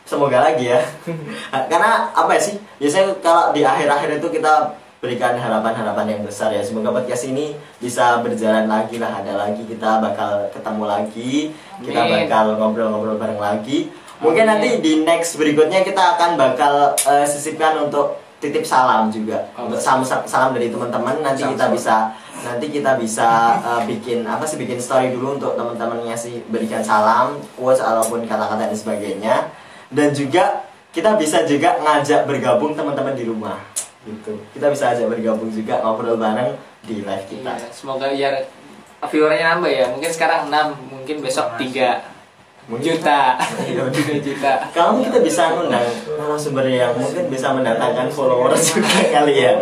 semoga lagi ya. *laughs* Karena apa ya sih? Biasanya kalau di akhir-akhir itu kita berikan harapan-harapan yang besar ya. Semoga podcast ini bisa berjalan lagi lah, ada lagi kita bakal ketemu lagi, kita Amin. bakal ngobrol-ngobrol bareng lagi. Mungkin Amin. nanti di next berikutnya kita akan bakal eh, sisipkan untuk titip salam juga. Oh, Untuk salam salam dari teman-teman nanti kita Salam. bisa nanti kita bisa uh, bikin apa sih bikin story dulu untuk teman-teman ngasih berikan salam quotes ataupun kata-kata dan sebagainya dan juga kita bisa juga ngajak bergabung teman-teman di rumah gitu. Kita bisa ajak bergabung juga ngobrol bareng di live kita. Iya, semoga ya viewernya nambah ya. Mungkin sekarang 6 mungkin besok 3 Mungkin- juta. Iya, *laughs* 3 juta. Kalau kita bisa ngundang narasumber yang mungkin bisa mendatangkan followers juga *laughs* kali ya.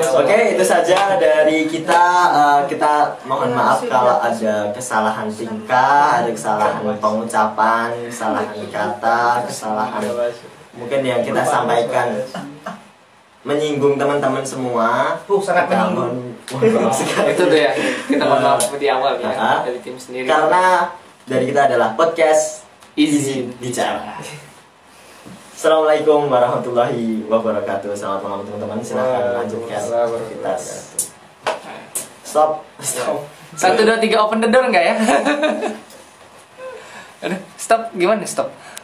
Oke, itu saja dari kita. Eh, kita mohon maaf kalau ada kesalahan tingkah, ada kesalahan pengucapan, kesalahan kata, kesalahan mungkin yang kita sampaikan menyinggung teman-teman semua. Uh, sangat Kita menyinggung. *laughs* itu tuh ya kita mohon maaf di awal ya Ah. dari tim sendiri Karena dari kita adalah podcast izin bicara. Assalamualaikum warahmatullahi wabarakatuh. Selamat malam teman-teman. Silahkan lanjutkan aktivitas. Stop. Stop. satu dua tiga open the door nggak ya *laughs* Aduh, stop gimana stop